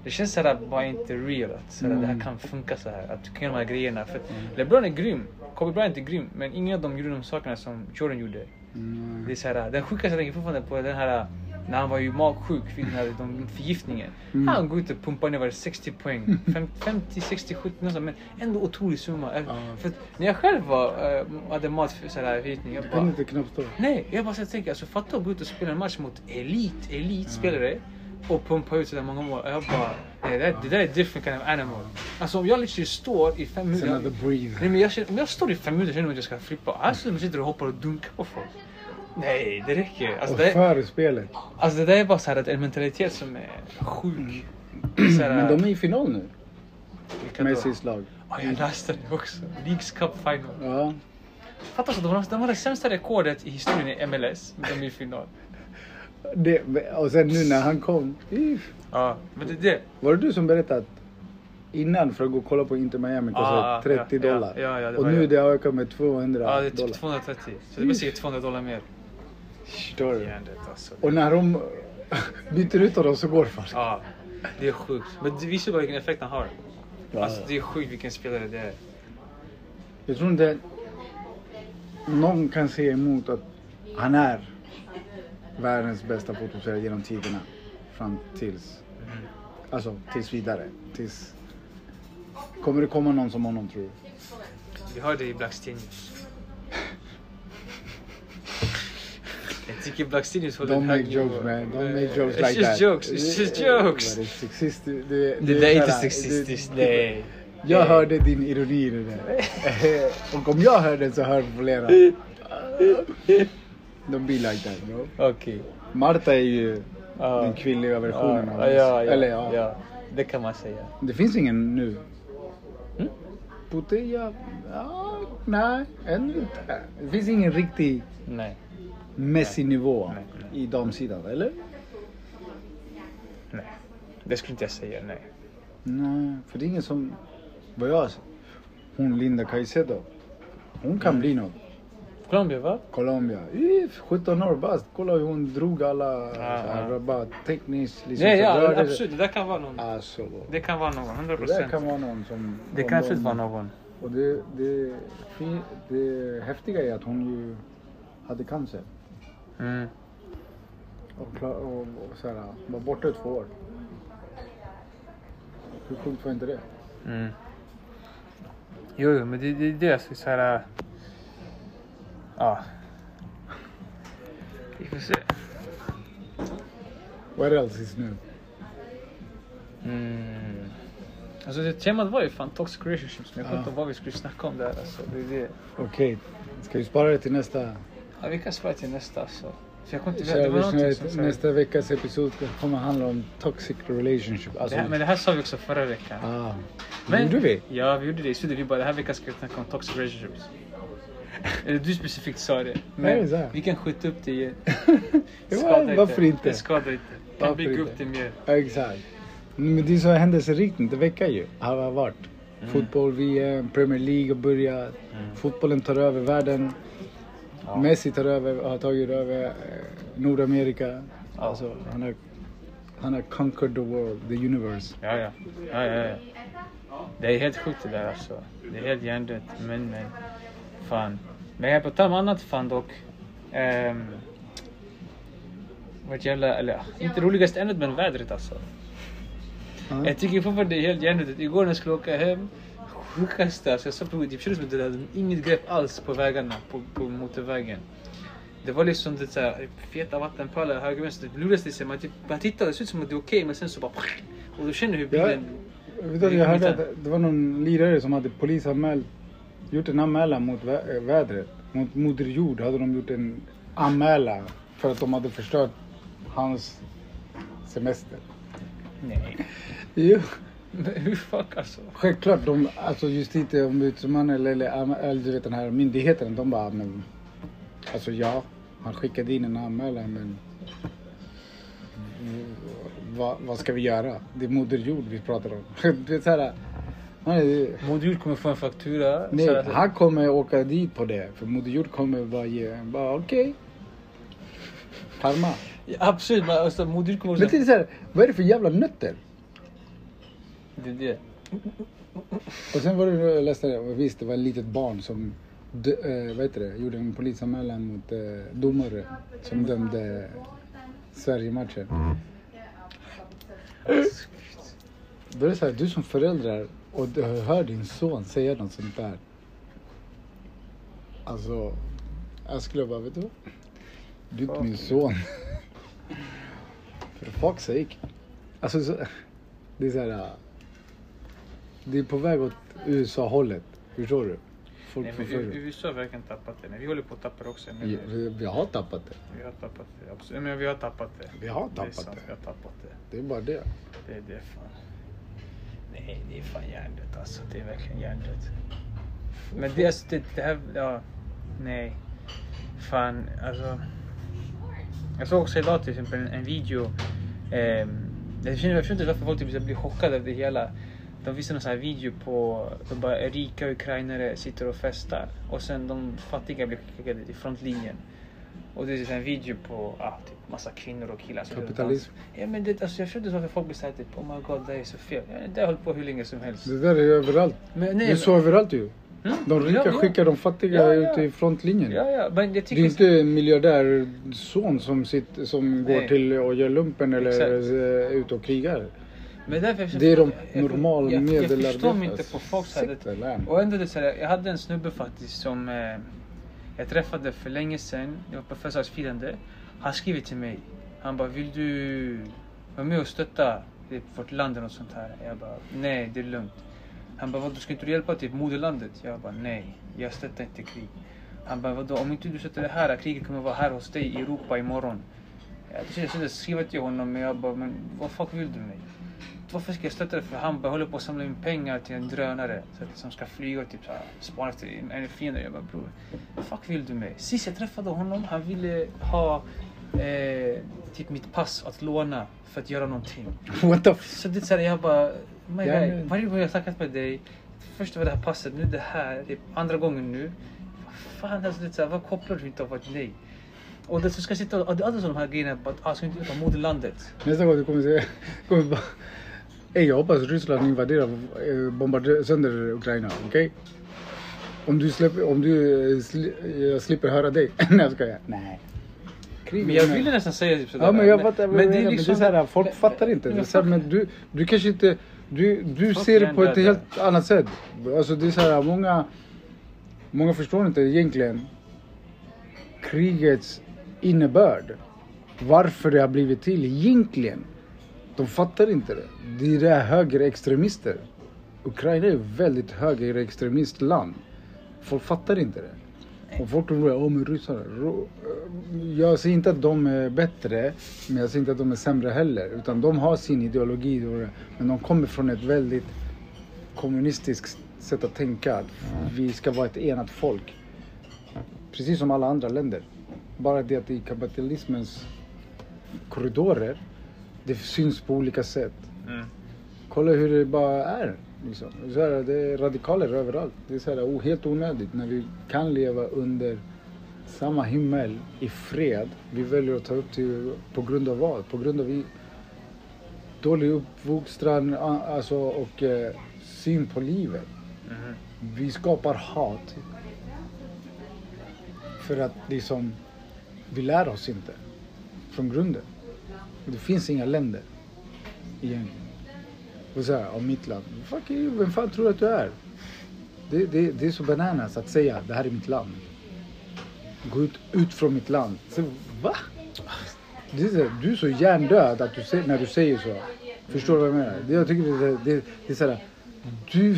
Det känns så här bara inte real att så här, det här Mm. kan funka så här. Att du kan göra de här grejerna. För att LeBron är grym. Kobe Bryant är grym. Men ingen av dem gjorde de sakerna som Jordan gjorde. Mm. Det är så här, den sjukaste tänker fortfarande på den här när han var ju magsjuk vid den här de förgiftningen. Mm. Han går ut och pumpar ner var det 60 poäng. Fem- 50, 60, 70 någonstans. Men ändå otrolig summa. Ja. För att när jag själv var, äh, hade matförgiftning. Jag Jag kunde bara, inte knappt stå. nej, jag bara så här tänker, alltså fatta att gå ut och spela en match mot elit, elitspelare. Och pumpa ut sådär många mål. Jag bara, nej, det, det där är different kind of animal. Alltså om jag literally står i fem It's minuter. another breathe. Nej men jag, känner, om jag står i fem minuter känner jag att jag ska flippa. Alltså man sitter och hoppar och dunkar på folk. Nej, det räcker. Alltså Och det, för spelet. alltså det där är bara så här att en mentalitet som är sjuk. Så här, Men de är i final nu. Messis lag. Ja, jag läste det också. Leagues Cup Final. Ja. Fattar så de, de har det sämsta rekordet i historien i MLS. Men de är i final. [LAUGHS] Det, och sen nu när han kom. Ja, men det det. Var det du som berättade att innan för att gå och kolla på Inter Miami kostade Ah, ah, 30 ja, dollar? ja, ja, och nu det har ökat med 200 Ja, det är typ dollar. 230. Så det säkert 200 dollar mer. Förstår du? Hjärndött alltså. Och när de [LAUGHS] byter ut honom så går fast. Ja, det är sjukt. Men det visar bara vilken effekt han har. Ja, Alltså det är sjukt vilken spelare det är. Jag tror inte någon kan säga emot att han är världens bästa fotbollsspelare genom tiderna. Fram tills, alltså tills vidare. Tills, kommer det komma någon som honom tror du? Vi har det i Blackstenius. Jag tycker Blackstenius håller Don't make jokes man, don't make jokes It's like just that. jokes, it's just jokes. Vad är sexistiskt? Det, Det är inte sexistiskt, nej. Jag hörde din ironi i det där. Och om jag hör den så hör flera. Don't be like that bro. Okej. Marta är ju Ja. den kvinnliga versionen ja, av ja, ja, Eller ja. ja. Det kan man säga. Det finns ingen nu. Mm? Putte, ja, ja, nej, ännu inte. Det finns ingen riktig Nej. Messi-nivå i damsidan, eller? Nej. Det skulle inte jag säga, nej. Nej, för det är ingen som... Vad jag... Hon Linda Caicedo. Hon kan bli något. Colombia va? Colombia. Uff, 17 år bast. Kolla hur hon drog alla... ja. Bara tekniskt. Liksom, ja rörde sig. absolut. Det där kan vara någon. Alltså, Det kan vara någon, 100 det där procent. kan vara någon som... Det kan absolut vara någon. Och det, det, fi- det häftiga är att hon ju hade cancer. Mm. Och, och, och så här, var borta i två år. Hur sjukt var inte det? Mm. Jo, jo, men det, det, det är alltså så här... Ja. Vi får se. What else is new? Mm. Alltså det temat var ju fan toxic relationships, men jag Ja. inte ihåg vad vi skulle snacka om där alltså. Det är det. Okej, ska vi spara det till nästa? Ja, vi kan spara till nästa alltså. För jag inte det var som nästa veckas episod kommer handla om toxic relationship. Alltså, Det här, men det här sa vi också förra veckan. ah, Men- gjorde vi? Ja, vi gjorde det. Så vi bara, den här veckan ska vi snacka om toxic relationships. [LAUGHS] Eller du specifikt sa det. Men så här? vi kan skjuta upp det igen. [LAUGHS] Varför inte? Det skadar inte. Vi kan bygga upp det mer. Exakt. Men det är så händelserikt inte vecka ju. Har varit. Mm. Fotboll, VM, Premier League har börjat. Fotbollen tar över världen. Ja. Messi tar över, har tagit över eh, Nordamerika. Ja. Alltså, han har, han har conquered the world, the universe. Ja, ja. ja, ja, ja. Det är helt sjukt det där alltså. Det är helt hjärndött. Men, men. Fan. Men jag på tal om annat fan dock. Um, vad jävla, eller inte roligaste ämnet men vädret alltså. Ja. Jag tycker fortfarande det är helt hjärndött. Igår när jag skulle åka hem, sjukaste, alltså jag såg på som att det hade inget grepp alls på vägarna, på, på motorvägen. Det var liksom det såhär, feta vattenpölar höger vänster. Det lurades lite, man, typ, man tittade, det såg ut som att det var okej men sen så bara... Och då känner du hur bilen... Vet du, jag hörde att det var någon lirare som hade polisanmält, gjort en anmälan mot vä- vädret. Mot Moder Jord hade de gjort en anmälan för att de hade förstört hans semester. Nej. Jo. Men [LAUGHS] hur fuck alltså? Självklart, de, alltså justitieombudsmannen eller, eller, eller du vet den här myndigheten, de bara men, Alltså ja, han skickade in en anmälan men mm, vad, vad ska vi göra? Det är Moder Jord vi pratar om. [LAUGHS] Det är så här, Moder Jord kommer få en faktura. nej, att- han kommer åka dit på det. För Moder Jord kommer bara ge, bara okej. Karma. Ja, absolut, men alltså, Moder Jord kommer Men det är så här, vad är det för jävla nötter? Det är det. Och sen var det, jag läste det, visst det var ett litet barn som dö, eh, vad heter det, gjorde en polisanmälan mot eh, domare som dömde Sverige-matchen. Då är det så här, du som förälder och du hör din son säga något sånt där. Alltså, jag skulle bara, vet du vad? Du är inte min son. [LAUGHS] För fuck's sake. Alltså, så, det är så här. Det är på väg åt USA-hållet. Förstår du? Folk Nej, men förföljer. USA har verkligen tappat det. Men vi håller på att tappa det också. Men Ja, vi, vi har tappat det. Vi har tappat det. Absolut. Men vi har tappat det. Vi har Det är tappat sant, det. vi har tappat det. Det är bara det. Det är det fan. Nej, det är fan hjärndött alltså. Det är verkligen hjärndött. Men det, alltså, det, det här, ja. Nej. Fan, alltså. Jag såg också idag till exempel en, en video. Eh, jag förstår inte varför folk typ blir chockade av det hela. De visar någon sån här video på de bara rika ukrainare sitter och festar och sen de fattiga blir skickade till frontlinjen. Och det är en video på ah, typ massa kvinnor och killar Kapitalism. Ja men det, alltså, jag förstår inte varför folk blir såhär typ oh my god det är så fel. Ja, Det har hållit på hur länge som helst. Det där är överallt. Men, det nej, är men- så överallt ju. Mm? De rika Ja, ja. skickar de fattiga Ja, ut i frontlinjen. Det är inte en miljardärson som, sitter, som går till och gör lumpen eller Exakt. är ute och krigar. Men därför jag Det är de jag- jag- jag, jag, jag förstår mig inte på folk. Och ändå det så här, jag hade en snubbe faktiskt som eh, jag träffade för länge sedan. Det var på födelsedagsfirande. Han skrev till mig. Han bara, vill du vara med och stötta typ, vårt land något sånt här? Jag bara, nej det är lugnt. Han bara, vadå ska inte du hjälpa typ moderlandet? Jag bara, nej jag stöttar inte krig. Han bara, vadå om inte du stöttar det här kriget kommer vara här hos dig i Europa imorgon. Jag försökte skriva till honom men jag bara, men vad fuck vill du mig? Varför ska jag stötta det? För han bara håller på att samla in pengar till en drönare så att, som ska flyga och typ spana efter en fiende. Jag bara bror, fuck vill du mig? Sist jag träffade honom, han ville ha eh, typ mitt pass att låna för att göra någonting. [LAUGHS] What the Så det är så här, jag bara, my guy, varje gång jag har snackat med dig, först var det här passet, nu det här, det är andra gången nu. Fan, alltså, det är så här, vad kopplar du inte av ett nej? Och det ska sitta och, det andra som de här grejerna, bara, ah, ska inte ta moderlandet? Nästa gång du kommer säga, kommer bara, Ey, jag hoppas Ryssland invaderar, eh, bombarderar sönder Ukraina, okej? Om du släpper, om du eh, sli, jag slipper höra dig. [LAUGHS] Nej jag skojar. Nej. Krig Men jag ville nästan säga typ sådär. Ja men jag fattar, men, men det är liksom, så här, folk men- fattar inte. men Det är så här, men du, du kanske inte, du, du ser det på ett hjärndöda. helt annat sätt. Alltså det är så här, många, många förstår inte egentligen krigets innebörd. Varför det har blivit till egentligen. De fattar inte det. Det är det högerextremister. Ukraina är ett väldigt högerextremistland. Folk fattar inte det. Och folk tror att oh, ro- Jag säger inte att de är bättre, men jag säger inte att de är sämre heller. Utan de har sin ideologi, men de kommer från ett väldigt kommunistiskt sätt att tänka. Att vi ska vara ett enat folk. Precis som alla andra länder. Bara det att i kapitalismens korridorer, det syns på olika sätt. Mm. Kolla hur det bara är. Liksom. Så här, det är radikaler överallt. Det är så här, helt onödigt när vi kan leva under samma himmel i fred. Vi väljer att ta upp till på grund av vad? På grund av i, dålig a- alltså, och eh, syn på livet. Mhm. Vi skapar hat. För att liksom, vi lär oss inte från grunden. Det finns inga länder egentligen. Och så här, av mitt land. Fuck you, vem fan tror du att du är? Det, det, det är så bananas att säga det här är mitt land. Gå ut, ut från mitt land. Så, va? Det är så, du är så hjärndöd att du, när du säger så. Förstår du vad jag menar? Det, jag tycker det, det, det är såhär. Du...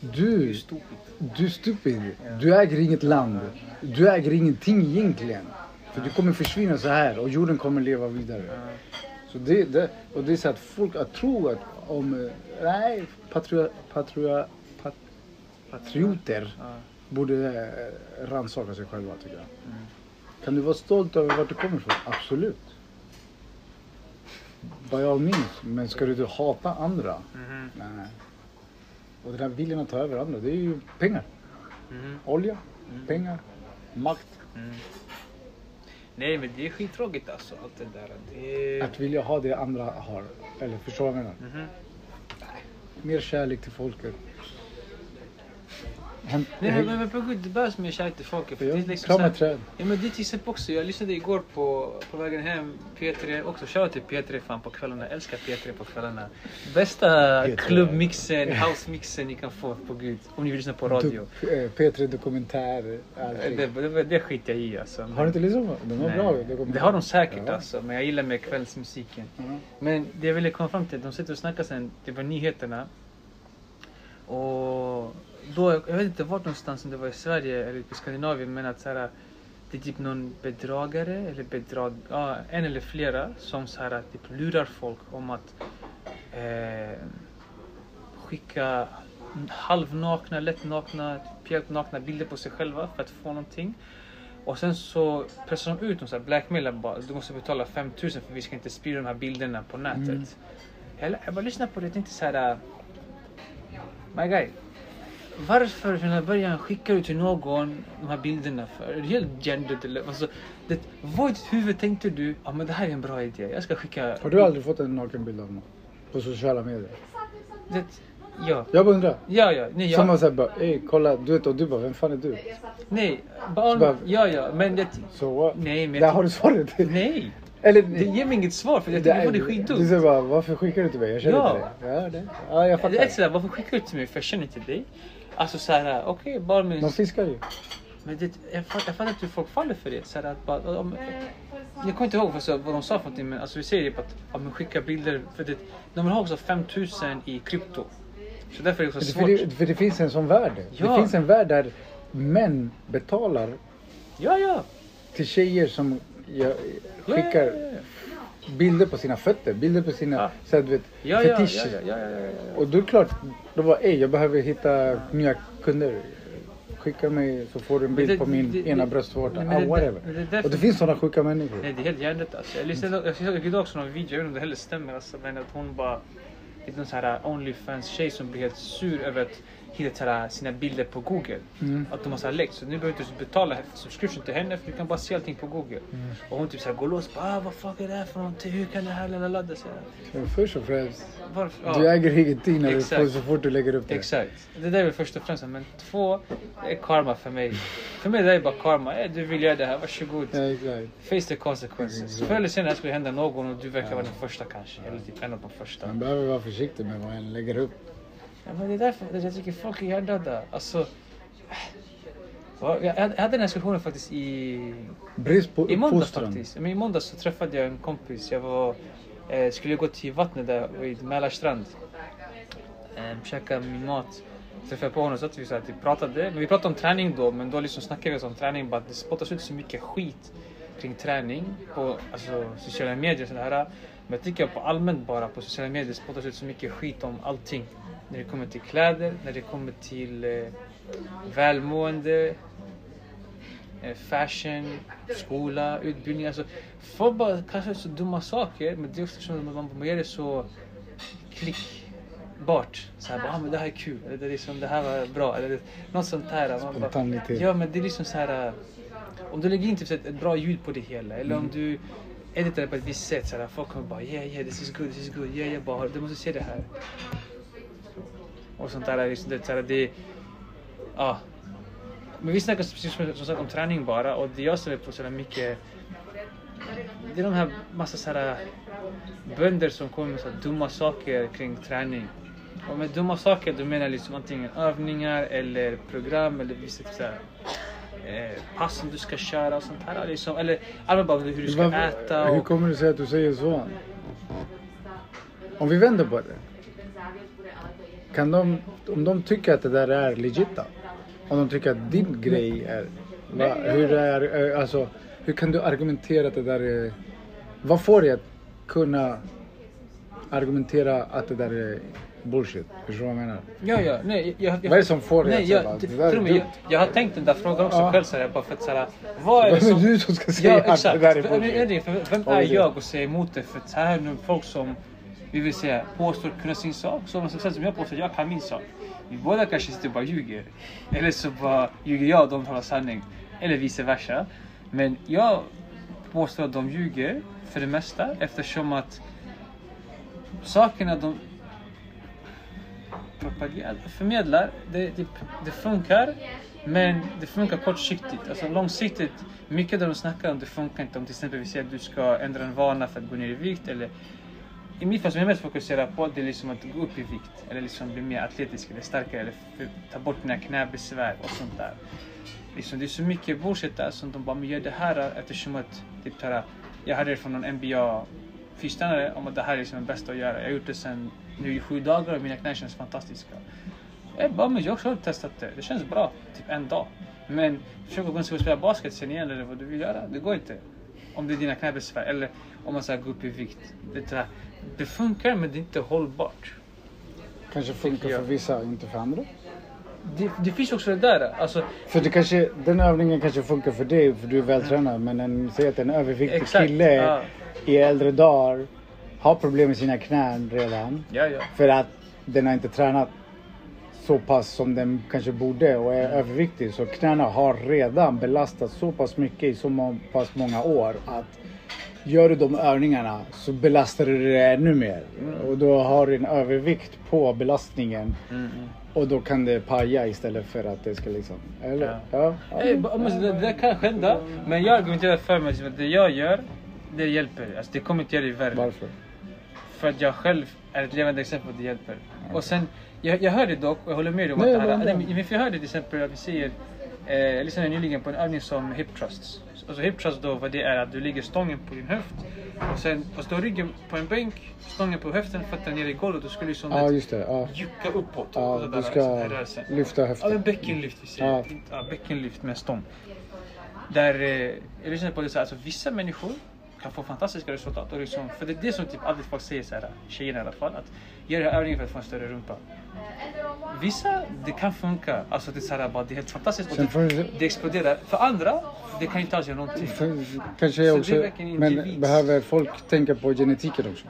Du... Stupid. Du är stupid. Du äger inget land. Du äger ingenting egentligen. För du kommer försvinna så här och jorden kommer leva vidare. Så det, det, och det är så att folk att tro att om, nej, patria, patria, pat, patrioter borde eh, rannsaka sig själva tycker jag. Kan du vara stolt över vart du kommer ifrån? Absolut. By all means. Men ska du hata andra? Mhm. Nej. Och den här viljan att ta över andra, det är ju pengar. Mhm. Olja, pengar, makt. Mm. Nej men det är skittråkigt alltså allt det där. Det. Att vilja ha det andra har. Eller förstår du vad jag menar? Mhm. Mer kärlek till folket. Nej men, men, men på gud, det behövs mer kärlek till folket. För det är liksom ett träd. Ja men det är till exempel också, jag lyssnade igår på, på vägen hem, P3 också, shoutout till P3 fan på kvällarna, jag älskar P3 på kvällarna. Bästa P3. klubbmixen, housemixen ni kan få på gud, om ni vill lyssna på radio. Du, eh, P3 Dokumentär, allting. Det, det, det skiter jag i alltså. Har du inte lyssnat på den? De Nej. bra. dokumentär. Det har de säkert Ja. alltså, men jag gillar med kvällsmusiken. Ja. Men det jag ville komma fram till, de sitter och snackar sen, det var nyheterna. Och då, jag vet inte vart någonstans, om det var i Sverige eller i Skandinavien, men att så här, det är typ någon bedragare eller bedrag, ja, en eller flera som så här, typ lurar folk om att eh, skicka halvnakna, lättnakna, helt nakna bilder på sig själva för att få någonting. Och sen så pressar de ut dem så här, blackmailar bara. Du måste betala 5000 för vi ska inte sprida de här bilderna på nätet. Mm. Jag, jag bara lyssnade på det och tänkte så här. äh, My guy. Varför från början skickar du till någon de här bilderna för? Är det helt gendert eller? Alltså, det, vad i ditt huvud tänkte du? Ja men det här är en bra idé. Jag ska skicka... Har du aldrig fått en nakenbild av någon? På sociala medier? Det, ja. Jag bara undrar. Ja, ja. Nej, Som ja. man säger bara, ey kolla, du vet och du bara, vem fan är du? Nej. Så Bara, ja, ja. Men det... Så what? Nej, men Där jag har du svaret. Nej. Eller, Det ger mig inget svar för jag tycker det är Du skitdumt. säger bara, varför skickar du till mig? Jag känner Ja. inte dig. Ja, det. ja jag Det är fattar. sådär, varför skickar du till mig för jag känner inte dig? Alltså såhär, okej bara med... De fiskar ju. Men det, jag, fattar, jag fattar inte hur folk faller för det. Såhär, att bara, om, jag kommer inte ihåg vad, så- vad de sa för någonting men alltså, vi säger typ att ja, men skicka bilder. För det, de vill ha också 5000 i krypto. Så därför är det också För svårt. det, för det finns en sån värld. Ja. Det finns en värld där män betalar Ja, ja. till tjejer som jag, Ja, skickar ja, ja, ja. Bilder på sina fötter, bilder på sina Ja. så här, du vet, Ja, fetischer. ja. Och då är det klart, då var ej jag behöver hitta nya kunder. Skicka mig så får du en bild det- på min det- ena det- bröstvårta. Ah, whatever. det Och det finns sådana sjuka människor. Nej det är helt hjärndött alltså. Jag lyssnade, jag såg idag också någon video, jag vet inte om det heller stämmer alltså, men att hon bara, det är någon sån här Onlyfans tjej som blir helt sur över att hitta så här, sina bilder på google. Mm. Att de har så här läckt så nu behöver du inte betala subscription till henne för du kan bara se allting på google. Mm. Och hon typ såhär går loss, bara ah, vad fuck är det här för någonting, hur kan det här ladda ladda? Men först och främst, Varför? du Ja. äger ingenting när du får, så fort du lägger upp det. Exakt. Det där är väl först och främst. Men två, det är karma för mig. För mig det är bara karma. Eh, Du vill göra det här, varsågod. Ja, exakt. Face the consequences. Exakt. Förr eller senare skulle det hända någon och du verkar vara den första kanske. Eller typ en av de första. Man behöver vara försiktig med vad en lägger upp. Ja, men det är därför det- jag tycker folk är hjärndöda. Alltså, Ja, jag hade den här diskussionen faktiskt i, Brist på i måndags faktiskt. Men I måndags så träffade jag en kompis. Jag var, eh, skulle gå till vattnet där vid Mälarstrand. Eh, käka min mat. Träffade på honom så att vi så här, typ, pratade. Men vi pratade om träning då. Men då liksom snackade vi om träning. Bara att det spottas ut så mycket skit kring träning på alltså, sociala medier. och sådär. Men jag tycker på allmänt bara på sociala medier spottas ut så mycket skit om allting. När det kommer till kläder, när det kommer till eh, välmående, eh, fashion, skola, utbildning. Alltså, folk bara kastar så dumma saker men det är också som man man gör det så klickbart. Så här, bara, ah, men det här är kul, eller det, är liksom, det här var bra, eller det, något sånt här. Spontanitet. ja men det är liksom så här. äh, Om du lägger in typ, så ett bra ljud på det hela eller om du editar det på ett visst sätt så folk kommer bara yeah yeah this is good, this is good, yeah yeah bara du måste se det här. Och sånt där, liksom, det, så här, det, ja. Men vi snackar precis som, som sagt om träning bara och det jag ser på så mycket det är de här massa så här bönder som kommer med så här dumma saker kring träning. Och med dumma saker, du menar liksom antingen övningar eller program eller vissa typ så här, eh, pass som du ska köra och sånt här. Liksom. Eller allmänt bara hur du ska Varför- äta. Hur Och, kommer det sig att du säger så? Om vi vänder på det. Kan de, om de tycker att det där är legit då? Om de tycker att din grej är... Va, hur, är eh, alltså, hur kan du argumentera att det där är... Vad får dig att kunna argumentera att det där är bullshit? Förstår du vad jag menar? ja, ja, nej, jag, jag, Vad är det som får dig nej, att säga det, jag, jag har tänkt den där frågan också Ja. själv. Så här, bara för att, så här, vad är det Vem är som... du som ska säga Ja, att det där är Vem är bullshit? Vem är jag att säga emot det? För så här är nu folk som, vi vill säga, påstår kunna sin sak. så som jag påstår, jag kan min sak. Vi båda kanske sitter och bara ljuger. Eller så bara ljuger jag och de talar sanning. Eller vice versa. Men jag påstår att de ljuger för det mesta eftersom att sakerna de förmedlar, det, det, det funkar. Men det funkar kortsiktigt. Alltså långsiktigt, mycket av det de snackar om det funkar inte. Om till exempel vi säger att du ska ändra en vana för att gå ner i vikt. Eller, i mitt fall som jag mest fokuserar på det är liksom att gå upp i vikt. Eller liksom bli mer atletisk eller starkare. Eller ta bort dina knäbesvär och sånt där. Liksom, det är så mycket bullshit där som de bara, men gör det här eftersom att, typ här, jag hörde det från någon NBA fystränare om att det här är liksom det bästa att göra. Jag har gjort det sen nu i sju dagar och mina knän känns fantastiska. Jag bara, men jag har testat det. Det känns bra, typ en dag. Men försök att gå och spela basket sen igen eller vad du vill göra. Det går inte. Om det är dina knäbesvär eller om man ska gå upp i vikt. Det, där, det funkar men det är inte hållbart. Kanske funkar för vissa, inte för andra. Det, det finns också det där. Alltså, För det kanske, den övningen kanske funkar för dig för du är vältränad men en, säg att en överviktig Exakt, kille ja. i äldre dagar har problem med sina knän redan ja, ja. för att den har inte tränat så pass som den kanske borde och är överviktig så knäna har redan belastats så pass mycket i så pass många år att gör du de övningarna så belastar du det ännu mer och då har du en övervikt på belastningen Mm, mm. och då kan det paja istället för att det ska liksom... Eller? Ja. Ja. men Det, det kan hända, men jag argumenterar för mig att det jag gör, det hjälper. Alltså, det kommer inte göra dig värre. Varför? För att jag själv är ett levande exempel på att det hjälper. Och sen, jag, jag hörde dock, och jag håller med dig om Nej, att det här, men- nej, men för jag hörde till exempel att vi säger, eh, jag lyssnade nyligen på en övning som hip thrusts. Alltså hip thrust då, vad det är att du lägger stången på din höft och sen och står ryggen på en bänk, stången på höften, fötterna ner i golvet. Du ska liksom Ja, vet, just det. Ja. jucka uppåt. Ja, sådär, du ska lyfta Ja, men höften. bäckenlyft vi säger. Ja. Ja, bäckenlyft med stång. Där, eh, jag lyssnade på det så här, alltså vissa människor kan få fantastiska resultat. Och liksom, för det är det som typ alltid folk säger, så här, tjejerna i alla fall, att gör den här övningen för att få en större rumpa. Vissa, det kan funka. Alltså det är, så här, bara, det är helt fantastiskt och det, det exploderar. För andra, det kan inte alls göra någonting. För, kanske jag också, men behöver folk tänka på genetiken också?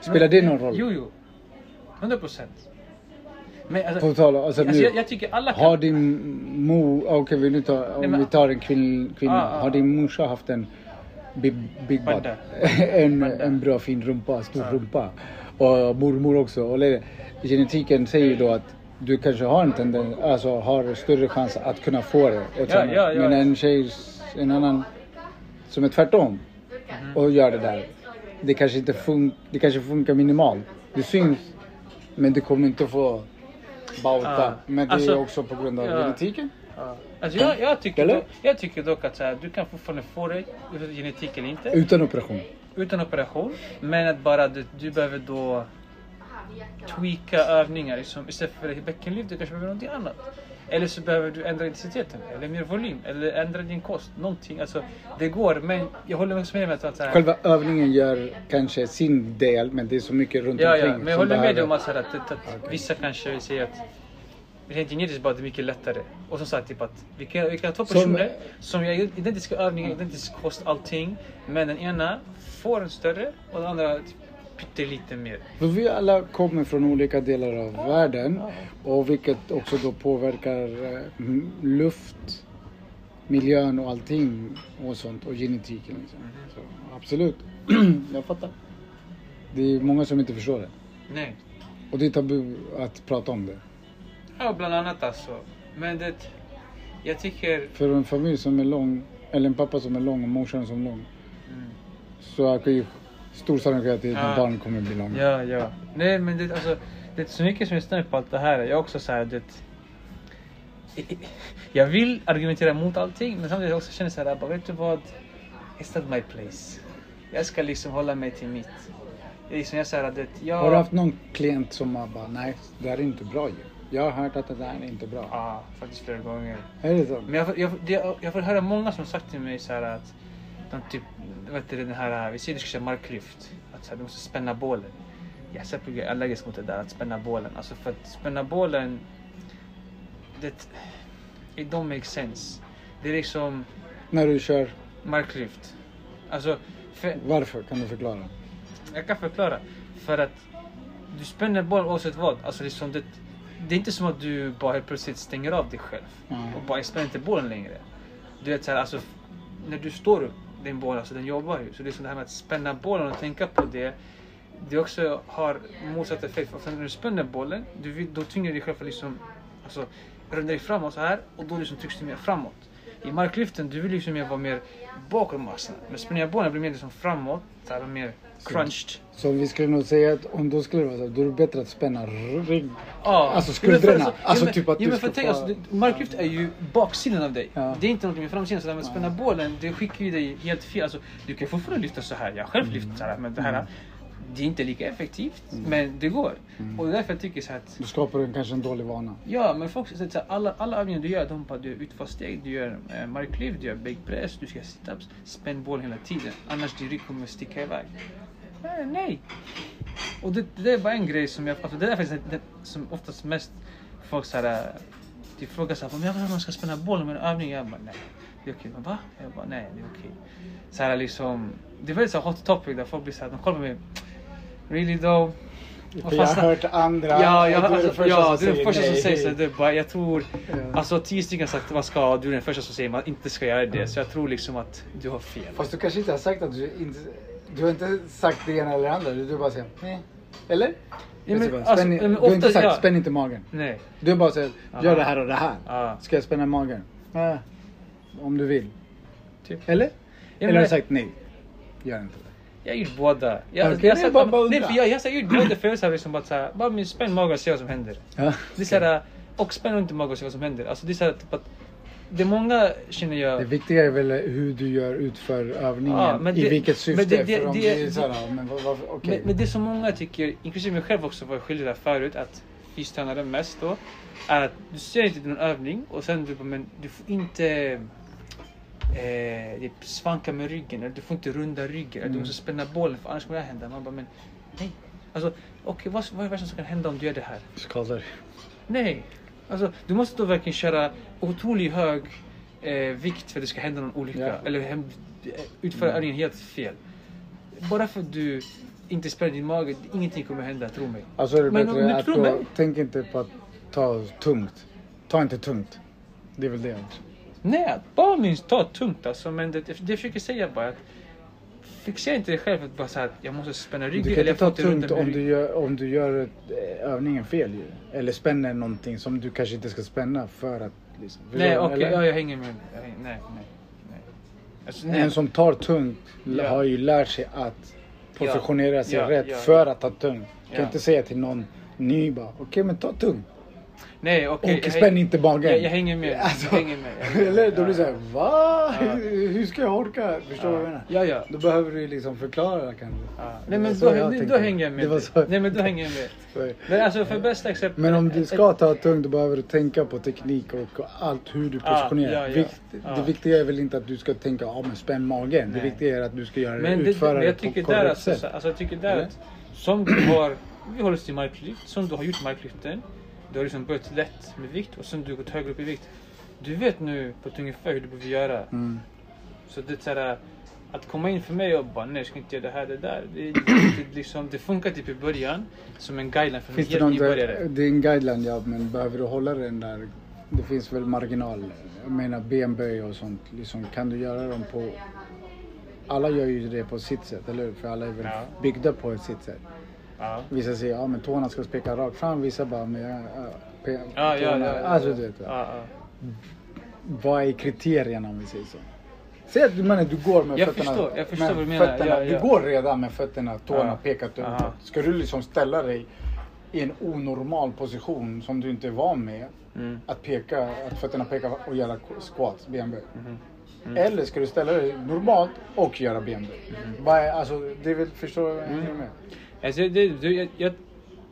Spelar det någon roll? Jo, jo. 100 procent. Men alltså, På tal alltså, alltså nu, jag, jag tycker alla kan... har din mo... Okej, vill du ta, om Nej, men- vi tar en kvinn, kvinna. Ah, ah, har din morsa haft en big, big [LAUGHS] butt? En, Banda. en bra fin rumpa, stor rumpa. Och mormor också. Och genetiken säger ju då att du kanske har en tendens, alltså har större chans att kunna få det. Träna. ja, ja. Men en tjej, en annan som är tvärtom Mhm. och gör det där. Det kanske inte fun- det kanske funkar minimalt. Det syns men det kommer inte få bauta. Ja. Men det Alltså, är också på grund av ja. genetiken. Ja. Alltså jag, jag, tycker dock, jag tycker dock att så här, du kan fortfarande få det, genetik eller inte, Utan operation. utan operation. Men att bara du, du behöver då tweaka övningar. Liksom, istället för bäckenlyft, du kanske behöver någonting annat. Eller så behöver du ändra intensiteten, eller mer volym, eller ändra din kost. Någonting. Alltså, det går, men jag håller också med om att... Så här, Själva övningen gör kanske sin del men det är så mycket runt Ja, omkring ja, men jag som håller med dig om att, att, att, att vissa kanske vill säga att rent genetiskt bara det är mycket lättare. Och som sagt, typ att vi kan, vi kan ha två Som- personer som gör identiska övningar, identisk kost, allting. Men den ena får en större och den andra typ, pyttelite mer. För vi alla kommer från olika delar av världen och vilket också då påverkar eh, luft, miljön och allting och sånt och genetiken. Liksom. Så, absolut, [CLEARS THROAT] jag fattar. Det är många som inte förstår det. Nej. Och det är tabu att prata om det. Ja, bland annat alltså. Men det... Jag tycker... För en familj som är lång, eller en pappa som är lång och morsan som är lång, Mm. så är det ju stor sannolikhet att Ja. barn kommer bli långa. Ja, ja. Nej, men det, alltså, det är så mycket som jag stämmer på allt det här. Jag är också så här, det, jag vill argumentera mot allting men samtidigt också känner så här, bara, vet du vad? It's not my place. Jag ska liksom hålla mig till mitt. Liksom jag att det, jag... Har du haft någon klient som har bara, nej, det här är inte bra ju. Jag har hört att det där är inte bra. Ja, faktiskt flera gånger. Är det så? Men jag, jag, det, jag får höra många som sagt till mig så här att de typ, vet du den här, vi säger du ska köra marklyft. Att så här, du måste spänna bålen. Jag är så allergisk mot det där att spänna bålen. Alltså för att spänna bålen, det, it don't make sense. Det är liksom När du kör, marklyft. Alltså, för, varför? Kan du förklara? jag kan förklara. För att du spänner bollen oavsett vad. Alltså liksom det, det är inte som att du bara helt plötsligt stänger av dig själv. Ja. Och bara jag spänner inte bollen längre. Du vet såhär, alltså när du står upp, din boll, alltså den jobbar ju. Så det är som det här med att spänna bollen och tänka på det. Det också har motsatt effekt. För när du spänner bollen, du, då tvingar du dig själv att liksom, alltså, runda dig framåt så här och då liksom trycks du mer framåt. I marklyften, du vill liksom mer vara mer bakom massan. Men spänner jag bollen blir mer liksom framåt, så här, mer crunched. Så vi skulle nog säga att om då skulle det vara så, då är det bättre att spänna rygg. Ja. Alltså skuldrorna. Alltså men- typ att du men för tänk, alltså, Marklyft är ju baksidan av dig. Ja. Det är inte någonting med framsidan. Så att spänna bollen, det skickar ju dig helt fel. Alltså, du kan fortfarande lyfta så här. Jag har själv lyft så här. Men det här, det är inte lika effektivt. Men det går. Och det är därför jag tycker så att Då skapar du kanske en dålig vana. Ja, men folk säger så här, alla, alla övningar du gör, de bara du gör utfallssteg, du gör eh, marklyft, du gör bänkpress, du ska sit-ups, spänn bollen hela tiden. Annars din rygg kommer sticka iväg. Nej, nej. Och det, det är bara en grej som jag, alltså det är faktiskt det, som oftast mest folk så här, eh, de frågar så här, men jag vet att man ska spänna bollen med en övning. Jag bara, nej. Det är okej. Men va? Jag bara, nej det är okej. Så här liksom, det är väldigt så här hot topic där folk blir så här, de kollar på mig. Really though? För jag har hört andra. Ja, jag, och du är den alltså, första ja som du är den första som säger så. Det bara, jag tror, Ja. alltså tio stycken har sagt att man ska, du är den första som säger att man inte ska göra det. Så jag tror liksom att du har fel. Fast du kanske inte har sagt att du inte... Du har inte sagt det ena eller det andra. Du bara säger nej. Eller? Ja, men, alltså, Spänn, men du har inte ofta- sagt ja. spänn inte magen. Nej. Du har bara sagt gör Aha. det här och det här. Ja. Ska jag spänna magen? Ja. Om du vill. Typ. Eller? Ja, Eller har du sagt nej? Gör inte det. Jag har gjort båda. Jag, Okej, jag, det är sagt- bara- bara nej, undra. för jag, jag, har gjort båda för jag vill liksom bara såhär, bara spänn magen och se vad som händer. Ja. Det är såhär, och spänn inte magen och se vad som händer. Alltså det är såhär typ att, det är många känner jag. Det viktiga är väl hur du gör utför övningen. Ja, men I det- vilket syfte. men det- det- för om det- det är det- såhär, ja, men vad, vad, okej. Men, men det som många tycker, inklusive mig själv också var skyldig där förut, att fystränare mest då, är att du ser inte din övning och sen du men du får inte eh, det svanka med ryggen, eller du får inte runda ryggen, eller du Mm. måste spänna bollen för annars kommer det här hända. Man bara, men nej. Alltså, okej, vad, vad är det värsta som kan hända om du gör det här? Skador. Nej. Alltså, du måste då verkligen köra otroligt hög eh, vikt för att det ska hända någon olycka. Ja. Eller hem, utföra Mm. övningen helt fel. Bara för att du inte spänner din mage, ingenting kommer hända, tro mig. Alltså är det Men om bättre du att då, mig- tänk inte på att ta tungt. Ta inte tungt. Det är väl det. Nej, bara minst ta tungt alltså. Men det, det jag försöker säga bara att fixera inte dig själv att bara säga att jag måste spänna ryggen. Du kan inte jag ta tungt om du gör, om du gör eh, övningen fel ju. Eller spänner någonting som du kanske inte ska spänna för att... Liksom, förstår Nej, okej, eller? ja, jag hänger med. Jag hänger, nej, nej, nej. Alltså, nej. En som tar tungt Ja. har ju lärt sig att positionera sig Ja, rätt ja, för att ta tungt. Du kan inte säga till någon ny bara, okej men ta tungt. Nej okej. och spänn inte magen. Jag, jag hänger med. Alltså, jag hänger med. jag hänger med. Eller då blir det Ja, såhär, va? Ja. Hur ska jag orka? Förstår du vad jag menar? Ja, ja. Då behöver du liksom förklara kanske. ja. Det Nej men då, då, då hänger jag med. Det var så- Nej men då hänger jag med. Men alltså för bästa exempel. Men om du ska ta tungt då behöver du tänka på teknik och allt hur du Ja, positionerar. ja, ja. Vikt, Ja. Det viktiga är väl inte att du ska tänka, ja men spänn magen. Det Nej. viktiga är att du ska göra det, Men, det, utföra det jag på tycker där korrekt alltså, sätt. alltså, jag tycker där att som du har, vi håller oss till marklyft, som du har gjort marklyften, du har liksom börjat lätt med vikt och sen du har gått högre upp i vikt. Du vet nu på ett ungefär hur du behöver göra. Mm. Så det är så här, att komma in för mig och bara nej jag ska inte göra det här, det där. Det, det, det, liksom, det funkar typ i början som en guideline för en Finns det helt nybörjare. det är en guideline ja, men behöver du hålla den där? Det finns väl marginal. Jag menar benböj och sånt. Liksom, kan du göra dem på... Alla gör ju det på sitt sätt, eller hur? För alla är väl Ja. byggda på ett sitt sätt. Ja. Vissa säger ja men tårna ska speka rakt fram, vissa bara med ja, Ja, ja, ja, ja. Alltså du vet. Ja, ja. Vad är kriterierna om vi säger så? Säg att du, menar, du går med Jag fötterna. förstår, jag förstår vad du menar. Fötterna, Ja, ja. Du går redan med fötterna, tårna Ja. pekat uppåt. Ska du liksom ställa dig i en onormal position som du inte är van med. Mm. Att peka, att fötterna pekar och göra squats, benböj. Mm. Eller ska du ställa dig normalt och göra benböj? Vad är- Alltså, det är väl, förstår du vad jag Mm. menar? Alltså, det, det, jag, jag,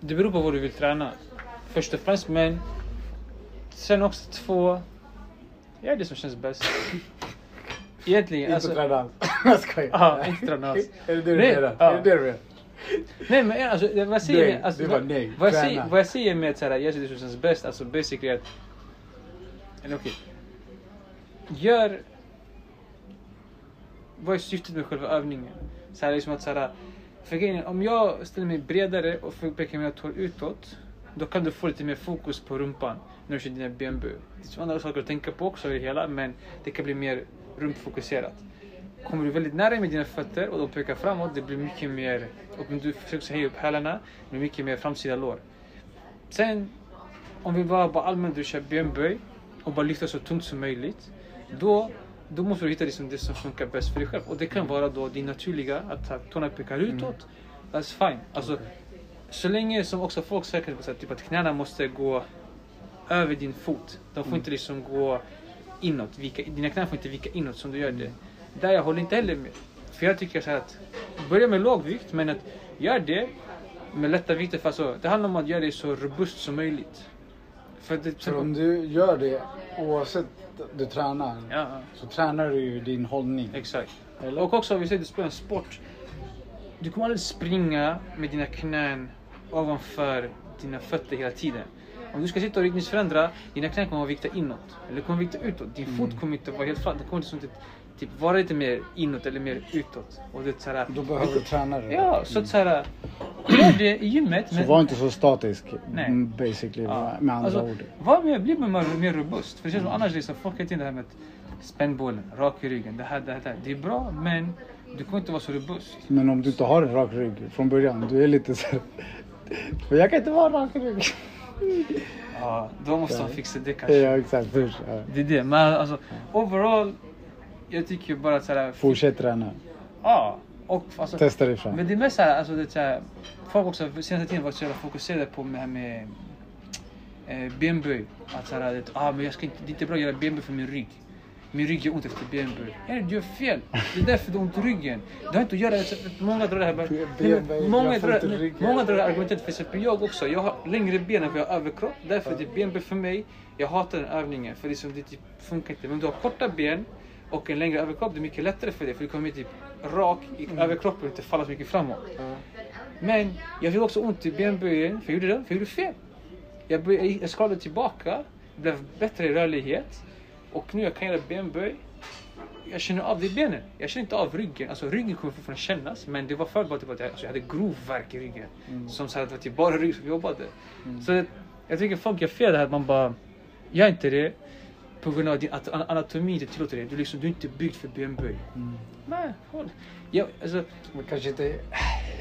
det beror på vad du vill träna. Först och främst, men sen också två, gör det som känns bäst. [LAUGHS] Egentligen, Inte alltså, träna alls. [LAUGHS] Jag skojar. Ja, inte träna alls. [LAUGHS] Är det det du menar? Är det det du menar? nej men alltså, vad jag säger, Nej, alltså, vad, nej. vad, jag säger, vad jag säger med att såhär, gör det som känns bäst, alltså basically att, eller okej, gör, vad är syftet med själva övningen? Så här, liksom att såhär, för grejen om jag ställer mig bredare och pekar mina tår utåt, då kan du få lite mer fokus på rumpan när du kör dina benböj. Det finns andra saker att tänka på också i det hela, men det kan bli mer rumpfokuserat. Kommer du väldigt nära med dina fötter och de pekar framåt, det blir mycket mer, och om du försöker höja upp hälarna, det blir mycket mer framsida lår. Sen, om vi bara, bara allmänt du kör benböj och bara lyfter så tungt som möjligt, då, då måste du hitta det som, det som funkar bäst för dig själv. Och det kan vara då din naturliga, att tårna pekar utåt. That's fine. Alltså, så länge som också folk så här, typ att knäna måste gå över din fot. De får inte liksom gå inåt. Vika, dina knän får inte vika inåt som du gör det. Där jag håller inte heller med. För jag tycker så att börja med låg vikt men att gör det med lätta vikter. För alltså, det handlar om att göra det så robust som möjligt. För det, För om du gör det oavsett du tränar ja, så tränar du ju din hållning. exakt. Eller? Och också om vi säger att du spelar en sport. Du kommer aldrig springa med dina knän ovanför dina fötter hela tiden. Om du ska sitta och riktningsförändra, dina knän kommer att vikta inåt. Eller kommer vikta utåt. Din Mm. fot kommer inte vara helt flat. Den kommer liksom inte typ, vara lite mer inåt eller mer utåt. Och det är så här, Då behöver du träna det. Ja, så att såhär... Gör det i gymmet. Så var inte så statisk Nej. mm, basically Ja. med andra Alltså, ord. Var mer, bli mer, mer robust. För det känns som annars liksom, folk heter det här med att spännbålen, rak i ryggen, det här, det här, det här. Det är bra men du kommer inte vara så robust. Men om du inte har en rak rygg från början, du är lite så här, "Men [LAUGHS] Jag kan inte vara rak rygg. Ja, då måste de fixa det kanske. Ja exakt, först. Ja. Det är det. Men alltså overall, jag tycker bara att såhär... Fortsätt träna. Ja. Och alltså, Testa dig fram. Men det är mest såhär, alltså det är såhär, folk också senaste tiden varit så jävla fokuserade på det här med eh, benböj. Att såhär, att, ah, men jag ska inte, det är inte bra att göra benböj för min rygg. Min rygg gör ont efter benböj. Ja, du gör fel. Det är därför du har ont i ryggen. Det har inte att göra, många drar det här bara, Benböj, många drar, ryggen. många drar det argumentet, för exempel jag också. Jag har längre ben än vad jag har överkropp. Därför är det benböj för mig. Jag hatar den övningen för det, är som, det typ funkar inte. Men du har korta ben och en längre överkropp, det är mycket lättare för dig. För du kommer typ rak i överkroppen och inte falla så mycket framåt. Men jag fick också ont i benböjen, för jag gjorde det, för jag gjorde fel. Jag, började, jag skalade tillbaka, blev bättre i rörlighet och nu jag kan göra benböj. Jag känner av det i benen. Jag känner inte av ryggen. Alltså ryggen kommer fortfarande kännas men det var bara typ att jag, alltså, jag hade grov värk i ryggen. Som så här, det var typ bara rygg som jobbade. Så det, jag tycker folk gör fel det här man bara, gör inte det på grund av din, anatomi inte tillåter det. Du, liksom, du är inte byggd för benböj. Mm. Nej, håll. Jag, alltså, Men kanske inte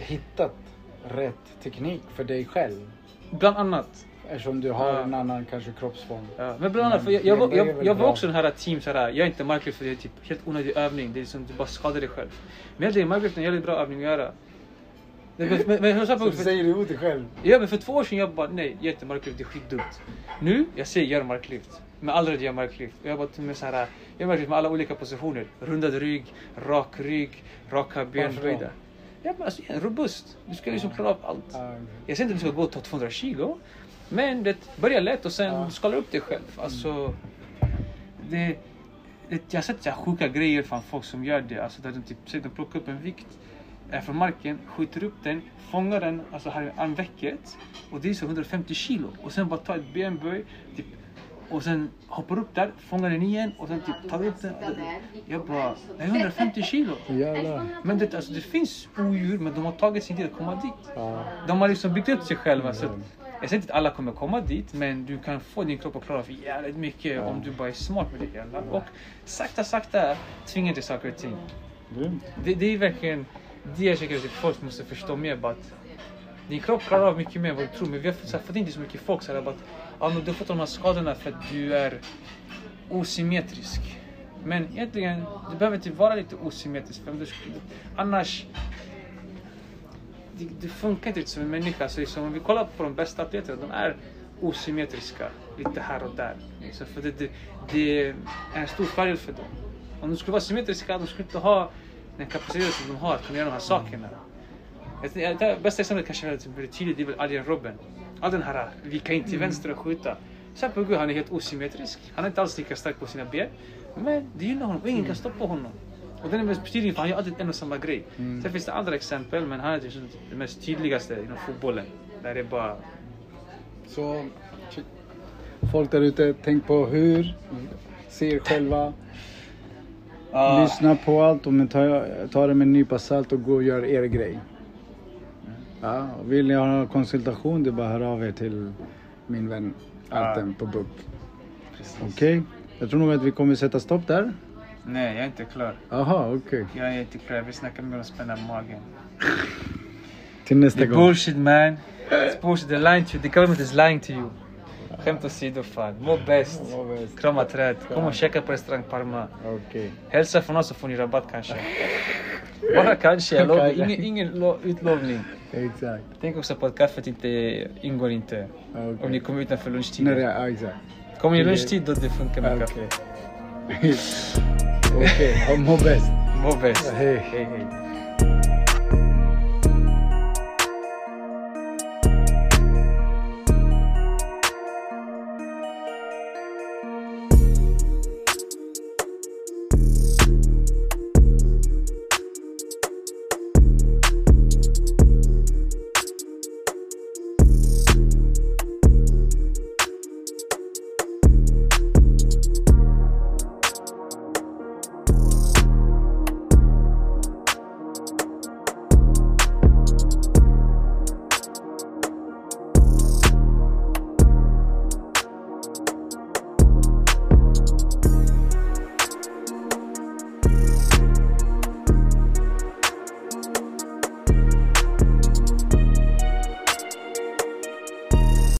hittat rätt teknik för dig själv. bland annat. Eftersom du har Ja. en annan kanske kroppsform. Ja, men bland annat, för jag, jag, är jag, väl jag var också den här team såhär, jag är inte marklyft för det är typ helt onödig övning. Det är som du bara skadar dig själv. Men det är marklyft en jävligt bra övning att göra. Det- Men, men, men, Så du säger emot dig själv? ja, men för två år sedan jag bara nej, gör inte marklyft, det är skitdumt. Nu, jag säger gör marklyft. Men aldrig gör marklyft. Och Jag bara med såhär, jag gör marklyft med alla olika positioner. Rundad rygg, rak rygg, raka ben, böjda. Ja, men alltså, igen, robust. Du ska liksom klara av allt. Ja. Jag säger inte att du ska gå och ta 200 kilo. Men det börjar lätt och sen Ja. skala upp dig själv. Alltså, det, det, jag har sett så här sjuka grejer från folk som gör det. Alltså där de typ, säg de plockar upp en vikt från marken, skjuter upp den, fångar den alltså här i armvecket. Och det är så 150 kilo. Och sen bara tar ett benböj. Typ, och sen hoppar upp där, fångar den igen och sen typ tar upp den. Jag bara, det är 150 kilo. Jävlar. Men det, alltså, det finns odjur men de har tagit sin tid att komma dit. Ja. De har liksom byggt upp sig själva. Så att, jag säger inte att alla kommer komma dit, men du kan få din kropp att klara av jävligt mycket om du bara är smart med det hela. Och sakta, sakta tvinga till saker och ting. Det, det är verkligen det jag tycker att folk måste förstå mer. Att din kropp klarar av mycket mer än vad du tror. Men vi har fått, in det så mycket folk. Så här, bara att, ja, men du har fått de här skadorna för att du är osymmetrisk. Men egentligen, du behöver inte vara lite osymmetrisk. För du, annars du, funkar inte som en människa. Så liksom, om vi kollar på de bästa atleterna, de är osymmetriska lite här och där. Så för det, det, det är en stor fördel för dem. Om de skulle vara symmetriska, de skulle inte ha den kapacitet som de har att kunna göra de här sakerna. Det bästa exemplet kanske är väldigt tydligt, det är väl alien Robben. All den här vika in till vänster och skjuta. Sen på Gud, han är helt osymmetrisk. Han är inte alls lika stark på sina ben. Men det gynnar honom och ingen kan stoppa honom. Och den är mest tydlig för han gör alltid en och samma grej. Sen finns det andra exempel men han är liksom det mest tydligaste inom fotbollen. Där det är bara... Så folk där ute, tänk på hur, se er själva, lyssna på allt och ta, ta det med en nypa salt och gå och gör er grej. Ja, och vill ni ha konsultation, det är bara att höra av er till min vän Artem på BUP. Okej? Jag tror nog att vi kommer sätta stopp där. Nej, jag är inte klar. Jaha, okej. Jag är inte klar. Vi snackar mer om spänna magen. Till nästa gång. bullshit man. It's bullshit. They're lying to you. The government is lying to you. Skämt åsido fan. Må bäst. Må bäst. Krama träd. Kom och käka på restaurang Parma. Okej. Hälsa från oss så får ni rabatt kanske. Bara kanske. Jag lovar. Kanske. Ingen, ingen lo- utlovning. Exakt. Tänk också på att kaffet inte ingår inte. Okej. Om ni kommer utanför lunchtid. Nej, det är, ja, exakt. Kommer ni lunchtid då det funkar med Okej. kaffe. Okej, ha- [LAUGHS] må bäst. Må bäst. Hej. hej. hej.